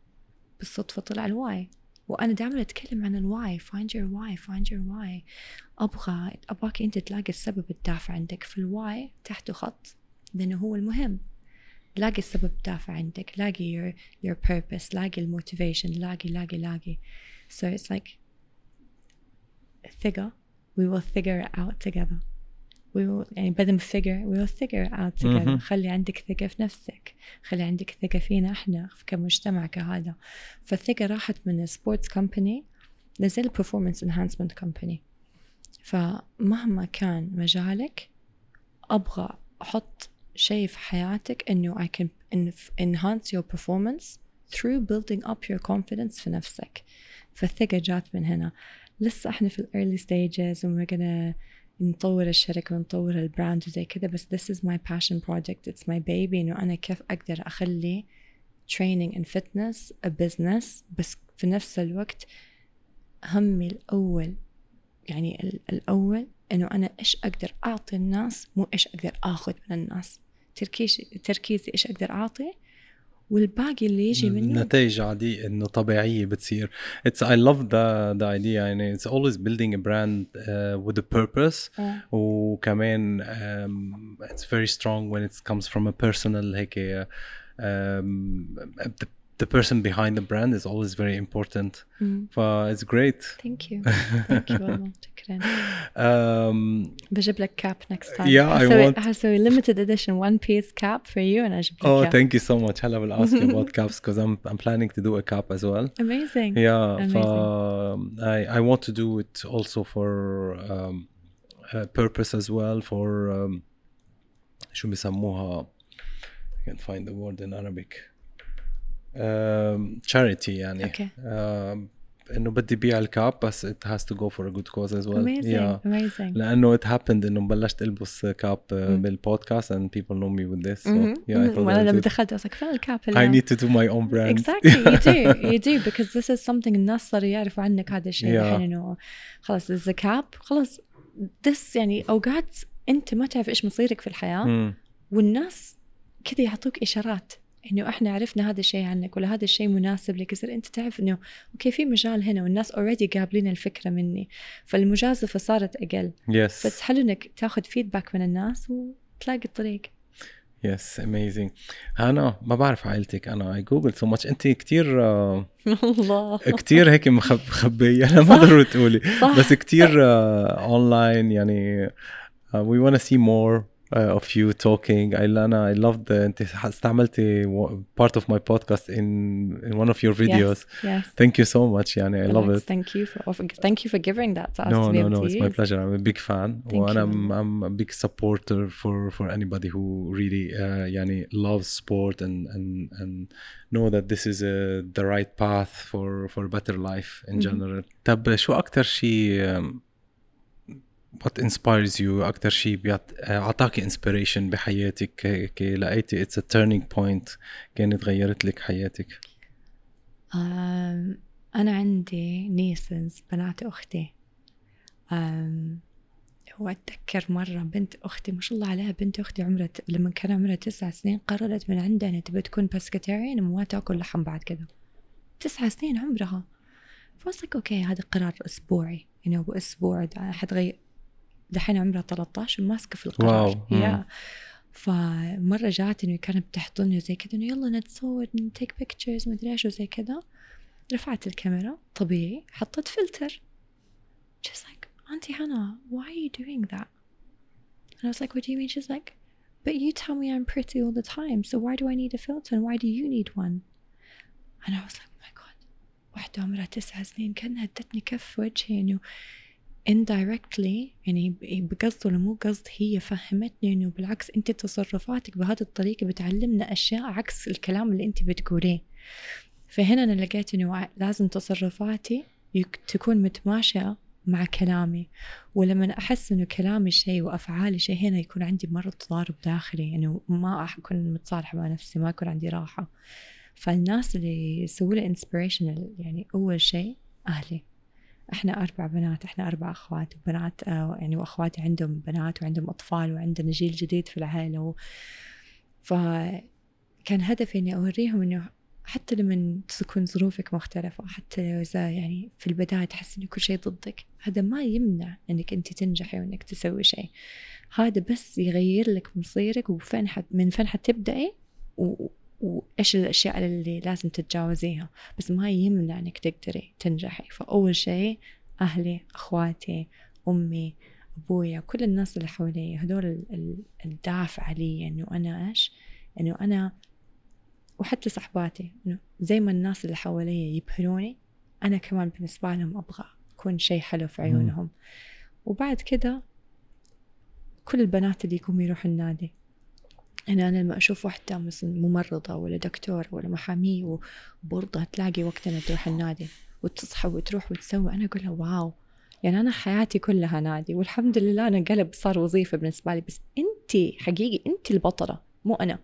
بالصدفة طلع ال Y. وأنا دائما أتكلم عن ال why. Find your why find your why. أبغى أبغاك أنت تلاقي السبب الدافع عندك. في ال why تحته خط لأنه هو المهم. لاقي السبب الدافع عندك لاقي your, your purpose لاقي ال motivation لاقي لاقي لاقي. So it's like ثقة we will figure it out together. We will يعني بدل ما figure we will figure it out together. خلي عندك ثقة في نفسك. خلي عندك ثقة فينا إحنا كمجتمع كهذا. فالثقة راحت من sports company لزي ال performance enhancement company فمهما كان مجالك أبغى أحط شيء في حياتك إنه I can enhance your performance through building up your confidence في نفسك فالثقة جات من هنا لسه إحنا في early stages و we're gonna نطور الشركة ونطور ال brand وزي كذا بس this is my passion project it's my baby إنه أنا كيف أقدر أخلي training and fitness a business بس في نفس الوقت همي الأول يعني الأول إنه أنا إيش أقدر أعطي الناس مو إيش أقدر آخذ من الناس. تركيز تركيزي إيش أقدر أعطي والباقي اللي يجي منه نتائج عادية إنه طبيعية بتصير. It's I love the the idea. يعني it's always building a brand uh, with a purpose. آه. وكمان um, it's very strong when it comes from a personal هيك um, the the person behind the brand is always very important. Mm. it's great. Thank you. Thank you والله شكرا. Um, بجيب لك cap next time. Yeah, I want. هسوي limited edition one piece cap for you and أجيب لك Oh, cap. thank you so much. هلا will ask you about caps because I'm I'm planning to do a cap as well. Amazing. Yeah, Amazing. ف- I I want to do it also for um, a purpose as well for um, شو بيسموها I can't find the word in Arabic Um, charity يعني Okay. um, انه بدي بيع الكاب بس it has to go for a good cause as well Amazing. yeah. Amazing. لأنه it happened انه بلشت البس كاب مم. بالبودكاست and people know me with this so مهم. yeah I thought وأنا لما دخلت I was like فين الكاب I need to do my own brand exactly you do you do because this is something الناس صاروا يعرفوا عنك هذا الشيء Yeah. الحين انه خلاص there's a cap خلاص this يعني اوقات انت ما تعرف إيش مصيرك في الحياة مم. والناس كذا يعطوك اشارات إنه إحنا عرفنا هذا الشيء عنك ولا هذا الشيء مناسب لك. يصير أنت تعرف إنه okay في مجال هنا والناس already قابلين الفكرة مني. فالمجازفة صارت أقل. Yes. فتحل إنك تاخذ feedback من الناس وتلاقي الطريق. yes amazing هانا ما بعرف عائلتك أنا I Google so much أنت كثير الله. كثير هيك مخب- مخبية. أنا ما ضروري تقولي. بس كثير اونلاين يعني وي wanna سي مور of you talking I انا I loved انت استعملتي part of my podcast in in one of your videos Yes, yes. thank you so much يعني I love Relax. it Thank you for thank you for giving that to us no to be no able no to it's my use. pleasure I'm a big fan Thank وانا you. I'm, I'm a big supporter for for anybody who really uh, يعني loves sport and and and know that this is uh, the right path for for a better life in Mhm. general طب شو اكثر شيء um, what inspires you? أكثر شيء بيعط... اعطاكي inspiration بحياتك. هيك لقيتي it's a turning point. كانت غيرت لك حياتك؟ أنا عندي نيسز بنات أختي. أم، وأتذكر مرة بنت أختي ما شاء الله عليها بنت أختي عمرها لما كان عمرها تسع سنين قررت من عندها إنها تبي تكون pescatarian وما تاكل لحم بعد كذا تسع سنين عمرها. فقلت okay هذا قرار أسبوعي. يعني دا- حتغير دحين عمرها 13 وماسكة في القرار wow. Yeah فمرة جاتني وكانت بتحضني وزي كذا إنه يلا نتصور ن take pictures مدري إيش وزي كذا رفعت الكاميرا طبيعي حطت فلتر She's like Auntie Hannah why are you doing that and I was like what do you mean she's like but you tell me I'm pretty all the time so why do I need a filter and why do you need one and I was like oh my god واحدة عمرها تسع سنين كأنها ادتني كف في وجهي إنه indirectly يعني بقصد ولا مو قصد هي فهمتني إنه بالعكس أنت تصرفاتك بهذه الطريقة بتعلمنا أشياء عكس الكلام اللي أنت بتقوليه. فهنا أنا لقيت إنه ع- لازم تصرفاتي تكون متماشية مع كلامي. ولما أحس إنه كلامي شيء وأفعالي شيء هنا يكون عندي مرة تضارب داخلي يعني ما أكون متصالحة مع نفسي ما يكون عندي راحة. فالناس اللي يسووا لي يعني أول شيء أهلي. إحنا أربع بنات إحنا أربع أخوات وبنات آه، يعني وأخواتي عندهم بنات وعندهم أطفال وعندنا جيل جديد في العائلة و... فكان هدفي إني أوريهم إنه حتى لما تكون ظروفك مختلفة حتى لو إذا يعني في البداية تحس إنه كل شيء ضدك هذا ما يمنع إنك أنت تنجحي وإنك تسوي شيء. هذا بس يغير لك مصيرك وفين من فين حتبدأي و... وإيش الأشياء اللي لازم تتجاوزيها. بس ما يمنع إنك تقدري تنجحي. فأول شيء أهلي أخواتي أمي أبويا كل الناس اللي حوالي هدول ال- ال- الدافع لي إنه أنا إيش؟ إنه أنا وحتى صحباتي. إنه زي ما الناس اللي حوالي يبهروني أنا كمان بالنسبة لهم أبغى أكون شيء حلو في عيونهم. وبعد كده كل البنات اللي يقوموا يروحوا النادي. أنا أنا لما أشوف واحدة مثلا ممرضة ولا دكتور ولا محامية وبرضه تلاقي وقت إنها تروح النادي وتصحى وتروح وتسوي. أنا أقول واو. يعني أنا حياتي كلها نادي والحمد لله أنا قلب صار وظيفة بالنسبة لي. بس أنت حقيقي أنت البطلة مو أنا.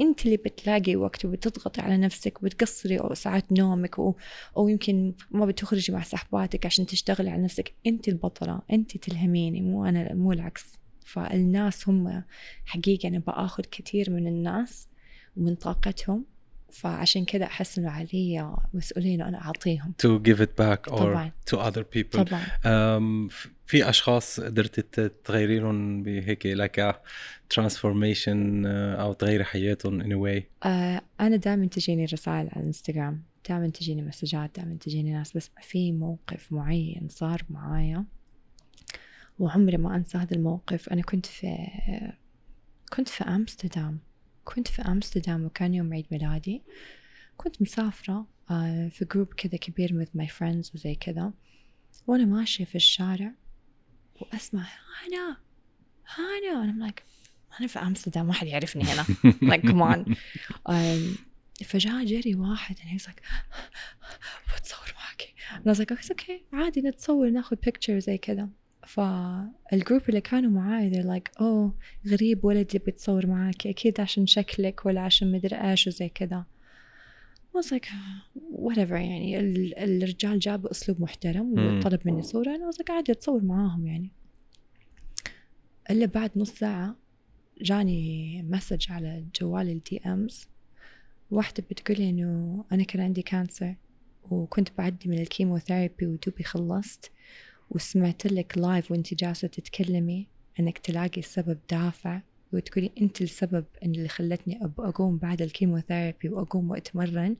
أنت اللي بتلاقي وقت وبتضغطي على نفسك وبتقصري أو ساعات نومك و... أو يمكن ما بتخرجي مع صحباتك عشان تشتغلي على نفسك. أنت البطلة أنت تلهميني مو أنا مو العكس. فالناس هم حقيقة أنا بآخذ كثير من الناس ومن طاقتهم فعشان كذا أحس إنه علي مسؤولية إنه أنا أعطيهم. To give it back or طبعاً. to other people. طبعا. um, في أشخاص قدرت ت- تغيري لهم بهيك لك ترانسفورميشن أو تغيري حياتهم in a way. آه أنا دائما تجيني رسائل على الانستغرام دائما تجيني مسجات دائما تجيني ناس بس في موقف معين صار معايا. وعمري ما أنسى هذا الموقف. أنا كنت في كنت في أمستردام. كنت في أمستردام وكان يوم عيد ميلادي. كنت مسافرة آه، في جروب كذا كبير with my friends وزي كذا. وأنا ماشية في الشارع وأسمع هانا هانا. أنا like أنا في أمستردام ما حد يعرفني هنا. Like come on. فجاء جري واحد and he's like بتصور معك أنا was like "It's okay. عادي نتصور ناخذ picture زي كذا. فال group اللي كانوا معاي they're like oh غريب ولد يبي يتصور معاك أكيد عشان شكلك ولا عشان مدري إيش وزي كذا. I was like whatever. يعني ال- الرجال جاب بأسلوب محترم. وطلب مني صورة. أنا was like عادي أتصور معاهم يعني. إلا بعد نص ساعة جاني message على جوالي ال DMs واحدة بتقولي إنه أنا كان عندي cancer وكنت بعدي من ال chemotherapy ودوبي خلصت. وسمعت لك live وانت جالسة تتكلمي إنك تلاقي سبب دافع وتقولي أنت السبب اللي خلتني أقوم بعد ال chemotherapy وأقوم وأتمرن.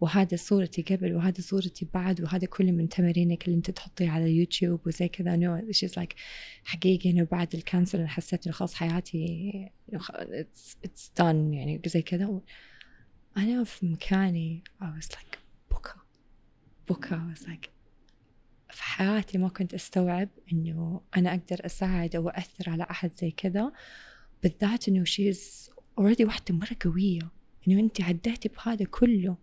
وهذا صورتي قبل وهذا صورتي بعد وهذا كله من تمارينك اللي أنت تحطيه على اليوتيوب وزي كذا no no, like حقيقي إنه بعد ال cancer أنا حسيت إنه خلاص حياتي it's done يعني زي كذا. أنا في مكاني I was like بكى بكى I was like في حياتي ما كنت أستوعب إنه أنا أقدر أساعد أو اثر على أحد زي كذا بالذات إنه she's already واحدة مرة قوية. إنه أنت عديتي بهذا كله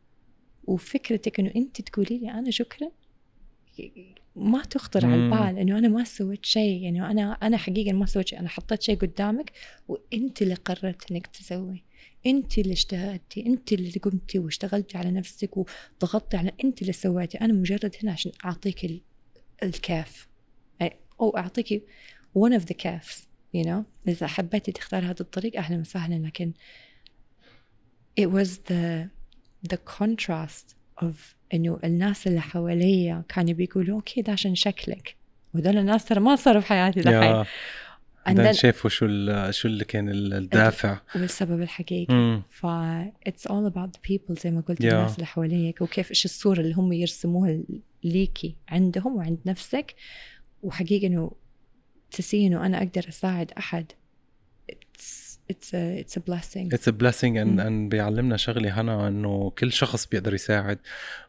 وفكرتك إنه أنت تقولي لي أنا شكرا ما تخطر على البال إنه أنا ما سويت شيء. يعني أنا أنا حقيقة ما سويت شيء أنا حطيت شيء قدامك وأنت اللي قررت إنك تسوي. أنت اللي اجتهدتي أنت اللي قمتي واشتغلتي على نفسك وضغطتي على أنت اللي سويتي. أنا مجرد هنا عشان أعطيك الكاف. أو أعطيك one of the paths you know إذا حبيتي تختار هذا الطريق أهلا وسهلا لكن it was the the contrast of إنه الناس اللي حواليا كانوا بيقولوا okay ده عشان شكلك. وهذول الناس ترى ما صاروا في حياتي دحين. بعدين شافوا شو شو اللي كان الدافع. والسبب الحقيقي. ف it's all about people زي ما قلت yeah. الناس اللي حواليك وكيف إيش الصورة اللي هم يرسموها ليكي عندهم وعند نفسك. وحقيقة إنه to see إنه أنا أقدر أساعد أحد it's it's a it's a blessing. It's a blessing and, and بيعلمنا شغلة هنا إنه كل شخص بيقدر يساعد.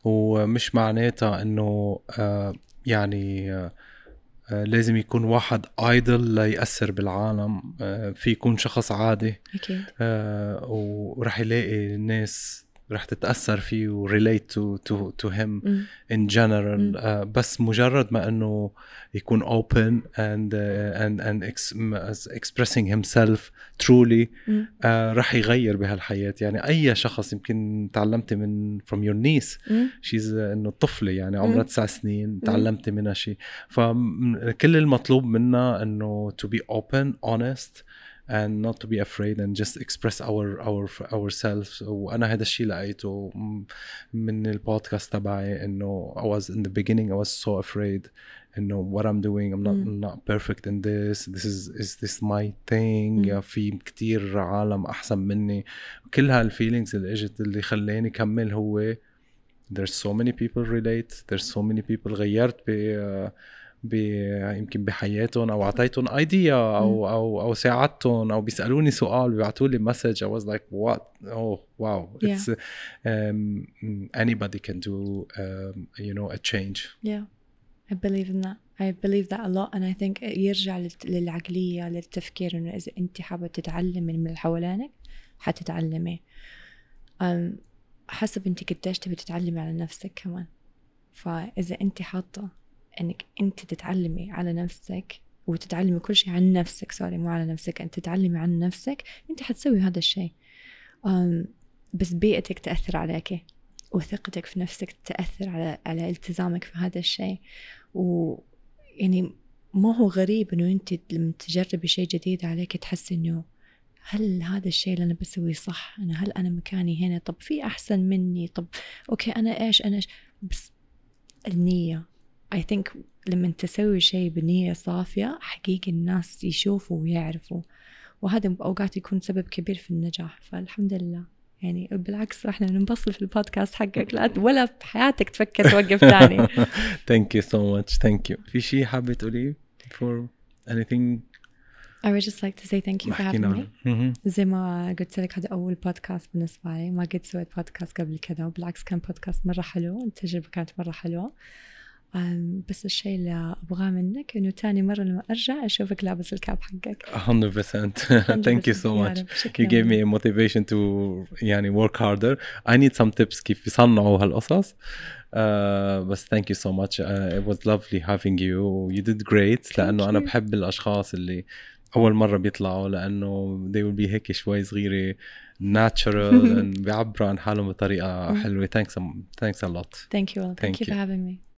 ومش معناتها إنه آه يعني آه، لازم يكون واحد idol ليأثر بالعالم آه، في يكون شخص عادي أكيد. آه، ورح يلاقي الناس رح تتأثر فيه و relate to to to him in general بس مجرد ما إنه يكون and uh, and and expressing himself truly uh, رح يغير بهالحياة. يعني أي شخص يمكن تعلمتي من your niece she's uh, إنه طفلة يعني عمرها تسع سنين تعلمتي منها شيء. فكل المطلوب منا إنه to be open honest and not to be afraid and just express our our ourselves وانا هذا الشيء لقيته من البودكاست تبعي انه I was in the beginning I was so afraid انه what I'm doing I'm not mm. not perfect in this this is is this my thing mm. في كتير عالم احسن مني كل هالفيلينجز اللي اجت اللي خلاني كمل هو there's so many people relate there's so many people غيرت ب يمكن بحياتهم أو أعطيتهم ايديا أو أو أو ساعدتهم أو بيسألوني سؤال بيبعثوا لي مسج I was like what oh wow. It's um, anybody can do um, you know a change. Yeah. I believe in that. I believe that a lot and I think يرجع للعقلية للتفكير إنه إذا انت حابة تتعلمي من اللي حوالينك حتتعلمي. um, حسب انت قديش تبي تتعلمي على نفسك كمان. فإذا انت حاطة إنك أنت تتعلمي على نفسك وتتعلمي كل شيء عن نفسك سوري مو على نفسك أنت تتعلمي عن نفسك أنت حتسوي هذا الشيء. بس بيئتك تأثر عليك وثقتك في نفسك تأثر على على التزامك في هذا الشيء. و يعني ما هو غريب إنه أنت لما تجربي شيء جديد عليك تحسي إنه هل هذا الشيء اللي أنا بسويه صح؟ أنا هل أنا مكاني هنا؟ طب في أحسن مني؟ طب okay أنا إيش؟ أنا إيش؟ بس النية I think لما تسوي شيء بنية صافية حقيقي الناس يشوفوا ويعرفوا. وهذا بأوقات يكون سبب كبير في النجاح. فالحمد لله. يعني بالعكس إحنا ننبسط في البودكاست حقك. لا ولا بحياتك تفكر توقف ثاني. thank you so much thank you في شيء حابة تقوليه for anything I would just like to say thank you for having me. زي ما قلت لك هذا أول بودكاست بالنسبة لي. ما قد سويت بودكاست قبل كذا وبالعكس كان بودكاست مرة حلو التجربة كانت مرة حلوة. بس الشيء اللي أبغاه منك إنه تاني مرة لما أرجع أشوفك لابس الكاب حقك 100% thank you so much you gave me a motivation to يعني work harder I need some tips كيف يصنعوا هالقصص uh, بس thank you so much uh, it was lovely having you you did great لأنه أنا بحب الأشخاص اللي أول مرة بيطلعوا لأنه they will be هيك شوي صغيرة natural بيعبروا عن حالهم بطريقة حلوة thanks thanks a lot thank you thank, thank you for having me